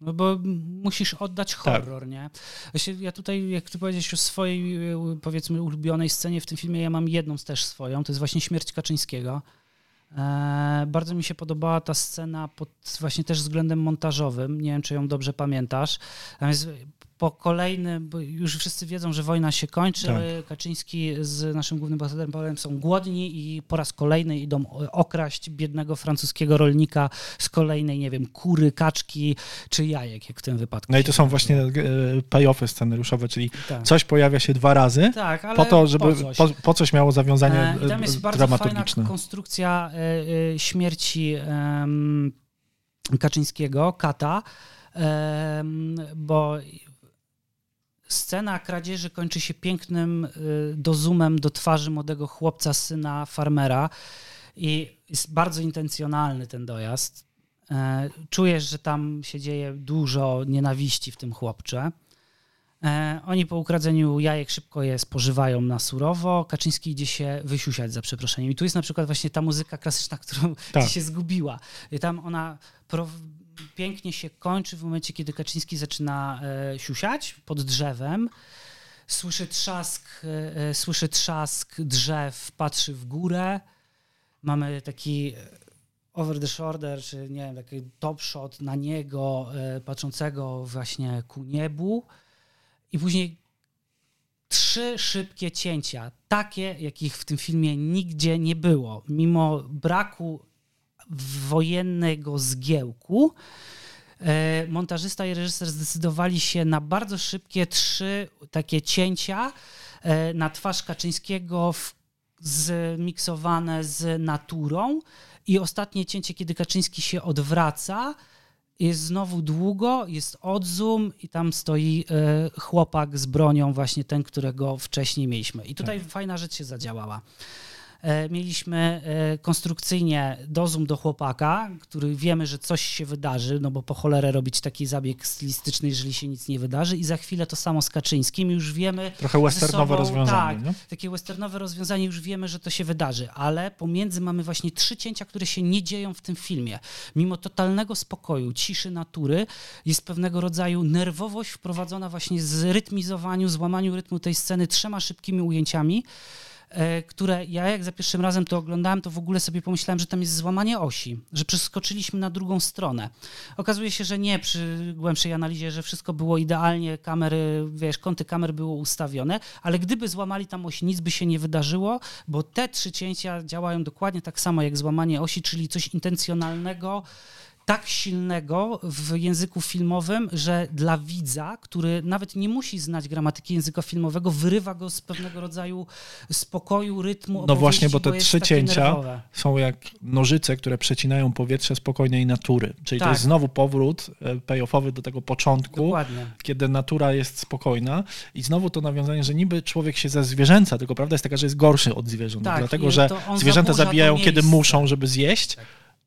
No bo musisz oddać Tak. horror, nie? Właśnie ja tutaj, jak ty powiedziałeś o swojej, e, powiedzmy, ulubionej scenie w tym filmie, ja mam jedną też swoją, to jest właśnie śmierć Kaczyńskiego. E, bardzo mi się podobała ta scena pod właśnie też względem montażowym. Nie wiem, czy ją dobrze pamiętasz. Tam jest po kolejnym, bo już wszyscy wiedzą, że wojna się kończy, Tak. Kaczyński z naszym głównym bohaterem Pawełem są głodni i po raz kolejny idą okraść biednego francuskiego rolnika z kolejnej, nie wiem, kury, kaczki czy jajek, jak w tym wypadku. No i to są właśnie e, payoffy scenariuszowe, czyli Tak. coś pojawia się dwa razy, Tak, ale po to, żeby po coś. po, po coś miało zawiązanie E, I tam jest bardzo fajna dramaturgiczne. konstrukcja e, e, śmierci Kaczyńskiego, Kata, bo scena kradzieży kończy się pięknym e, dozumem do twarzy młodego chłopca, syna farmera i jest bardzo intencjonalny ten dojazd. E, Czujesz, że tam się dzieje dużo nienawiści w tym chłopcze. E, Oni po ukradzeniu jajek szybko je spożywają na surowo. Kaczyński idzie się wysiusiać za przeproszeniem. I tu jest na przykład właśnie ta muzyka klasyczna, którą Tak. się zgubiła. I tam ona pięknie się kończy w momencie, kiedy Kaczyński zaczyna e, siusiać pod drzewem. Słyszy trzask, e, e, słyszy trzask drzew, patrzy w górę. Mamy taki over the shoulder, czy nie wiem, taki top shot na niego, patrzącego właśnie ku niebu. I później trzy szybkie cięcia, takie, jakich w tym filmie nigdzie nie było. Mimo braku wojennego zgiełku, e, montażysta i reżyser zdecydowali się na bardzo szybkie trzy takie cięcia e, na twarz Kaczyńskiego w, zmiksowane z naturą i ostatnie cięcie, kiedy Kaczyński się odwraca, jest znowu długo, jest odzoom i tam stoi e, chłopak z bronią, właśnie ten, którego wcześniej mieliśmy. I tutaj fajna rzecz się zadziałała. E, mieliśmy e, konstrukcyjnie dozum do chłopaka, który wiemy, że coś się wydarzy, no bo po cholerę robić taki zabieg stylistyczny, jeżeli się nic nie wydarzy i za chwilę to samo z Kaczyńskim, już wiemy... Trochę westernowe sobą- rozwiązanie, Tak, nie? takie westernowe rozwiązanie, już wiemy, że to się wydarzy, ale pomiędzy mamy właśnie trzy cięcia, które się nie dzieją w tym filmie. Mimo totalnego spokoju, ciszy natury, jest pewnego rodzaju nerwowość wprowadzona właśnie z rytmizowaniu, złamaniu rytmu tej sceny trzema szybkimi ujęciami, które ja jak za pierwszym razem to oglądałem, to w ogóle sobie pomyślałem, że tam jest złamanie osi, że przeskoczyliśmy na drugą stronę. Okazuje się, że nie przy głębszej analizie, że wszystko było idealnie, kamery, wiesz, kąty kamer było ustawione, ale gdyby złamali tam osi, nic by się nie wydarzyło, bo te trzy cięcia działają dokładnie tak samo jak złamanie osi, czyli coś intencjonalnego, tak silnego w języku filmowym, że dla widza, który nawet nie musi znać gramatyki języka filmowego, wyrywa go z pewnego rodzaju spokoju, rytmu. No właśnie, bo te jest trzy cięcia nerwowe. są jak nożyce, które przecinają powietrze spokojnej natury. Czyli to Tak. jest znowu powrót e, payoffowy do tego początku, Dokładnie. kiedy natura jest spokojna i znowu to nawiązanie, że niby człowiek się ze zwierzęca, tylko prawda jest taka, że jest gorszy od zwierząt, Tak, dlatego że to zwierzęta to zabijają, kiedy muszą, żeby zjeść,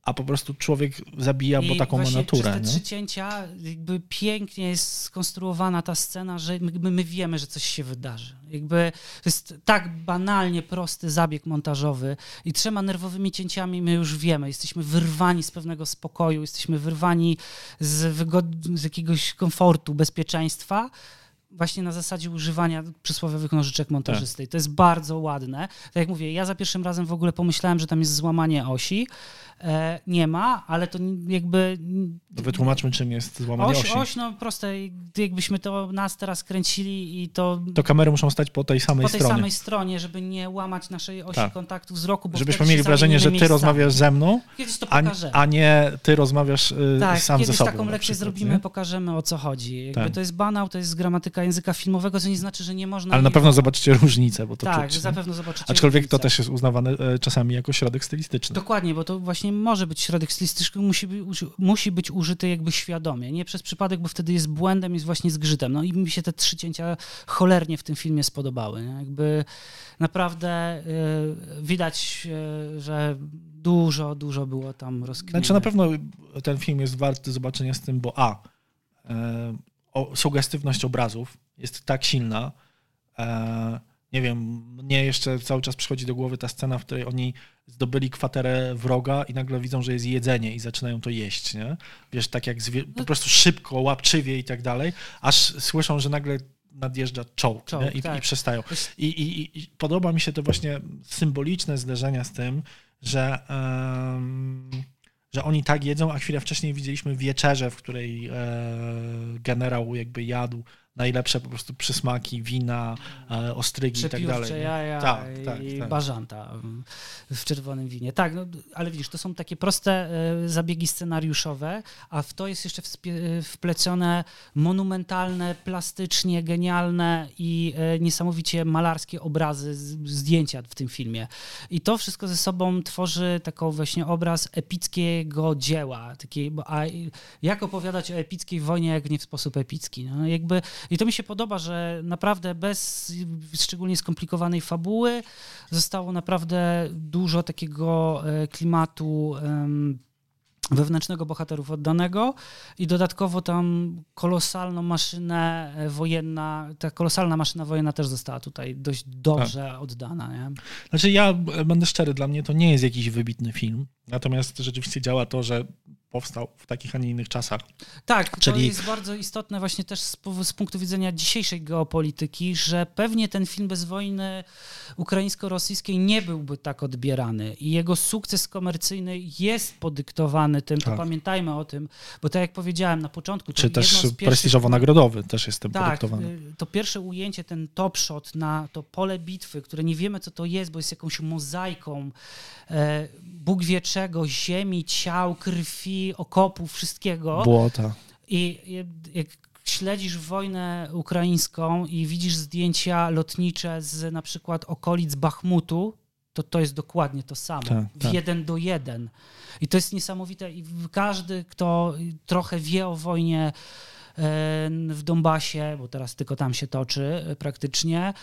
a po prostu człowiek zabija, bo I taką ma naturę. Przez te nie? trzy cięcia jakby pięknie jest skonstruowana ta scena, że my, my wiemy, że coś się wydarzy. Jakby to jest tak banalnie prosty zabieg montażowy i trzema nerwowymi cięciami my już wiemy, jesteśmy wyrwani z pewnego spokoju, jesteśmy wyrwani z, wygod- z jakiegoś komfortu, bezpieczeństwa właśnie na zasadzie używania przysłowiowych nożyczek montażysty. To jest bardzo ładne. Tak jak mówię, ja za pierwszym razem w ogóle pomyślałem, że tam jest złamanie osi. E, nie ma, ale to jakby... Wytłumaczmy, czym jest złamanie Oś, osi. oś, no proste, jakbyśmy to nas teraz kręcili i to... To kamery muszą stać po tej samej po tej stronie. samej stronie, żeby nie łamać naszej osi Tak. kontaktu wzroku, bo Żebyśmy mieli wrażenie, że ty miejscami. rozmawiasz ze mną, to a, a nie ty rozmawiasz y, Tak, sam ze sobą. taką na lekcję zrobimy, nie? pokażemy o co chodzi. Jakby Tak. To jest banał, to jest gramatyka języka filmowego, co nie znaczy, że nie można... Ale na pewno zobaczycie różnicę, bo to Tak, czuć. zapewne zobaczycie Aczkolwiek to różnicę. też jest uznawane e, czasami jako środek stylistyczny. Dokładnie, bo to właśnie może być środek stylistyczny, musi musi być użyty jakby świadomie, nie przez przypadek, bo wtedy jest błędem, jest właśnie zgrzytem. No i mi się te trzy cięcia cholernie w tym filmie spodobały. Nie? Jakby naprawdę y, widać, y, że dużo, dużo było tam rozkminy. Znaczy na pewno ten film jest warty zobaczenia z tym, bo a, e, o, sugestywność obrazów jest tak silna, e, nie wiem, mnie jeszcze cały czas przychodzi do głowy ta scena, w której oni zdobyli kwaterę wroga i nagle widzą, że jest jedzenie i zaczynają to jeść, nie? Wiesz, tak jak zwie- po prostu szybko, łapczywie i tak dalej, aż słyszą, że nagle nadjeżdża czołg, Czołg? I, tak. i przestają. I, i, i- podoba mi się to właśnie symboliczne zderzenia z tym, że, em, że oni tak jedzą, a chwilę wcześniej widzieliśmy wieczerzę, w której e, generał jakby jadł najlepsze po prostu przysmaki, wina, e, ostrygi i tak dalej. Jaja Tak, tak, i tak. bażanta mm, w czerwonym winie. Tak, no, ale widzisz, to są takie proste e, zabiegi scenariuszowe, a w to jest jeszcze e, wplecione monumentalne, plastycznie genialne i niesamowicie malarskie obrazy, zdjęcia w tym filmie. I to wszystko ze sobą tworzy taką właśnie obraz epickiego dzieła. Takiej, a jak opowiadać o epickiej wojnie, jak nie w sposób epicki? No, jakby, I to mi się podoba, że naprawdę bez szczególnie skomplikowanej fabuły zostało naprawdę dużo takiego e, klimatu wewnętrznego bohaterów oddanego i dodatkowo tam kolosalną maszynę e, wojenna, ta kolosalna maszyna wojenna też została tutaj dość dobrze Tak. oddana. Nie? Znaczy ja będę szczery, dla mnie to nie jest jakiś wybitny film, natomiast rzeczywiście działa to, że powstał w takich, a nie innych czasach. Tak, to Czyli- jest bardzo istotne właśnie też z, z punktu widzenia dzisiejszej geopolityki, że pewnie ten film bez wojny ukraińsko-rosyjskiej nie byłby tak odbierany i jego sukces komercyjny jest podyktowany tym, to Tak. pamiętajmy o tym, bo tak jak powiedziałem na początku, to Czy też pierwszych- prestiżowo-nagrodowy też jest tym tak, podyktowany. to pierwsze ujęcie, ten top shot na to pole bitwy, które nie wiemy co to jest, bo jest jakąś mozaiką e, Bóg wie czego, ziemi, ciał, krwi, okopów, wszystkiego. Błota. I jak śledzisz wojnę ukraińską i widzisz zdjęcia lotnicze z na przykład okolic Bachmutu, to to jest dokładnie to samo. Tak, w tak. jeden do jeden. I to jest niesamowite. I każdy, kto trochę wie o wojnie e, w Donbasie, bo teraz tylko tam się toczy e, praktycznie,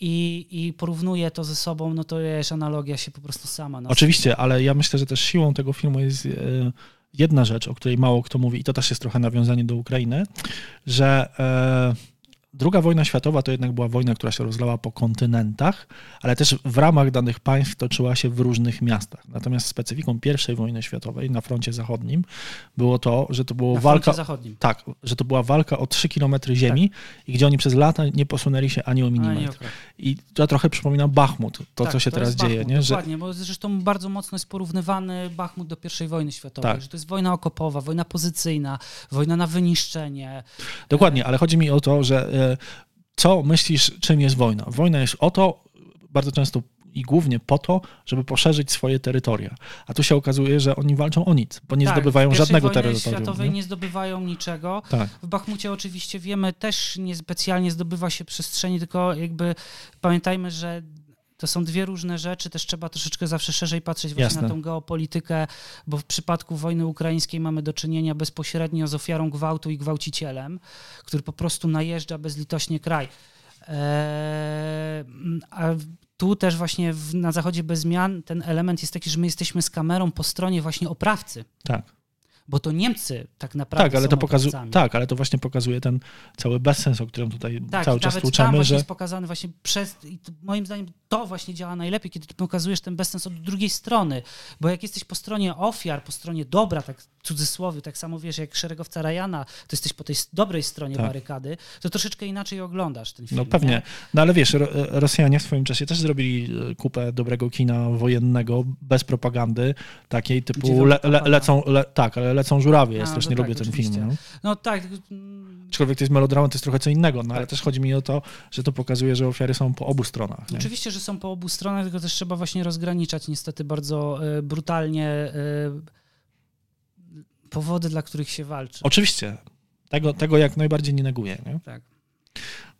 i, i porównuje to ze sobą, no to wiesz, analogia się po prostu sama. Oczywiście, ale ja myślę, że też siłą tego filmu jest e, jedna rzecz, o której mało kto mówi, i to też jest trochę nawiązanie do Ukrainy, że e, druga wojna światowa to jednak była wojna, która się rozlała po kontynentach, ale też w ramach danych państw toczyła się w różnych miastach. Natomiast specyfiką I wojny światowej na froncie zachodnim było to, że to było Na walka. zachodnim. Tak, że to była walka o 3 km ziemi i gdzie oni przez lata nie posunęli się ani o milimetr. okres. I to trochę przypomina Bachmut, to Tak, co się to teraz dzieje. Bachmut, nie? Że, Dokładnie, bo zresztą bardzo mocno jest porównywany Bachmut do I wojny światowej, Tak. że to jest wojna okopowa, wojna pozycyjna, wojna na wyniszczenie. Dokładnie, ale chodzi mi o to, że e, co myślisz, czym jest wojna? Wojna jest o to, bardzo często i głównie po to, żeby poszerzyć swoje terytoria. A tu się okazuje, że oni walczą o nic, bo nie tak, zdobywają żadnego terytorium. światowej nie? nie zdobywają niczego. Tak. W Bachmucie oczywiście wiemy, też niespecjalnie zdobywa się przestrzeni, tylko jakby pamiętajmy, że to są dwie różne rzeczy, też trzeba troszeczkę zawsze szerzej patrzeć właśnie Jasne. na tą geopolitykę, bo w przypadku wojny ukraińskiej mamy do czynienia bezpośrednio z ofiarą gwałtu i gwałcicielem, który po prostu najeżdża bezlitośnie kraj. Eee, a tu też właśnie w, na zachodzie bez zmian ten element jest taki, że my jesteśmy z kamerą po stronie właśnie oprawcy tak. Bo to Niemcy tak naprawdę Tak, ale są to pokazuje, tak, ale to właśnie pokazuje ten cały bezsens, o którym tutaj Tak, cały czas tłuczemy, właśnie że jest pokazany właśnie przez, moim zdaniem to właśnie działa najlepiej, kiedy ty pokazujesz ten bezsens od drugiej strony, bo jak jesteś po stronie ofiar, po stronie dobra, tak w cudzysłowie, tak samo wiesz, jak szeregowca Ryana, to jesteś po tej dobrej stronie Tak. barykady, to troszeczkę inaczej oglądasz ten film. No pewnie. nie? No ale wiesz, Ro- Rosjanie w swoim czasie też zrobili e, kupę dobrego kina wojennego, bez propagandy, takiej typu le, le, lecą, le, tak, ale lecą żurawie, ja A, strasznie lubię tak, ten oczywiście. film. No. No tak, mm, Aczkolwiek to jest melodrama, to jest trochę co innego, no ale Tak. też chodzi mi o to, że to pokazuje, że ofiary są po obu stronach. Nie? Oczywiście, że są po obu stronach, tylko też trzeba właśnie rozgraniczać niestety bardzo e, brutalnie e, powody, dla których się walczy. Oczywiście. Tego, tego jak najbardziej nie neguję. Nie? Tak,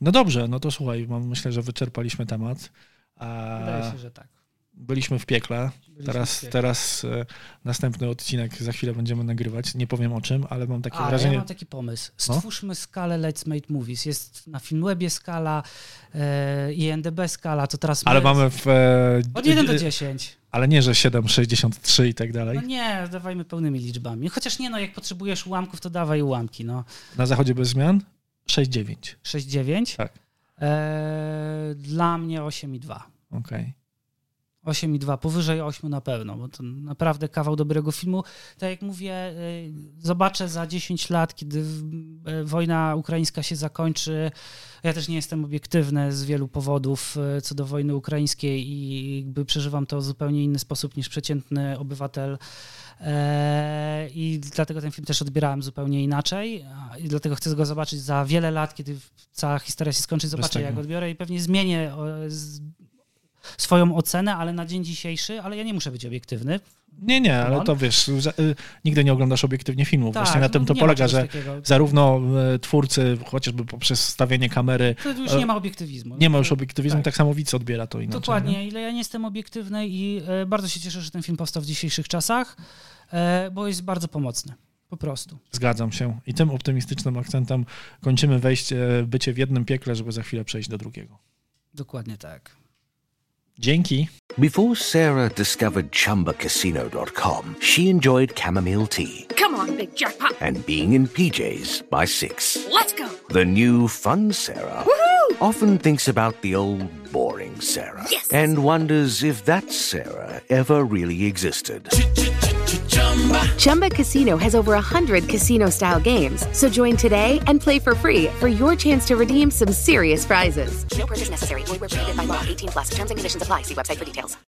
No dobrze, no to słuchaj, mam, myślę, że wyczerpaliśmy temat. A wydaje się, że tak. Byliśmy w piekle. Byliśmy Teraz, w piekle. teraz e, następny odcinek za chwilę będziemy nagrywać. Nie powiem o czym, ale mam takie A, wrażenie. ja mam taki pomysł. No. Stwórzmy skalę Let's Make Movies. Jest na Filmwebie skala, e, INDB skala, to teraz Ale my- mamy w. e, Od 1 do e, 10. Ale nie, że 7,63 i tak dalej. No nie, dawajmy pełnymi liczbami. Chociaż nie, no jak potrzebujesz ułamków, to dawaj ułamki, no. Na zachodzie bez zmian 6,9. 6,9. Tak. E, dla mnie 8,2. Okej. 8,2, powyżej 8 na pewno, bo to naprawdę kawał dobrego filmu. Tak jak mówię, y, zobaczę za 10 lat, kiedy y, wojna ukraińska się zakończy. Ja też nie jestem obiektywny z wielu powodów y, co do wojny ukraińskiej i jakby przeżywam to w zupełnie inny sposób niż przeciętny obywatel. E, I dlatego ten film też odbierałem zupełnie inaczej. I dlatego chcę go zobaczyć za wiele lat, kiedy cała historia się skończy. Zobaczę, jak odbiorę i pewnie zmienię swoją ocenę, ale na dzień dzisiejszy, ale ja nie muszę być obiektywny. Nie, nie, ale to wiesz, y, nigdy nie oglądasz obiektywnie filmów. Tak, Właśnie na tym no to polega, że takiego. zarówno e, twórcy, chociażby poprzez stawienie kamery, To już nie ma obiektywizmu. nie ma już obiektywizmu, Tak. tak, samo widz odbiera to inaczej. Dokładnie, nie? ile ja nie jestem obiektywny i bardzo się cieszę, że ten film powstał w dzisiejszych czasach, bo jest bardzo pomocny. Po prostu. Zgadzam się. I tym optymistycznym akcentem kończymy wejście, bycie w jednym piekle, żeby za chwilę przejść do drugiego. Dokładnie tak. Dzięki. Before Sarah discovered ChumbaCasino.com, she enjoyed chamomile tea Come on, big jackpot. and being in PJs by six. Let's go. The new fun Sarah Woohoo! often thinks about the old boring Sarah Yes. and wonders if that Sarah ever really existed. Chumba Casino has over 100 casino style games. So join today and play for free for your chance to redeem some serious prizes. No purchase necessary. Void where prohibited by law. 18 plus. Terms and conditions apply. See website for details.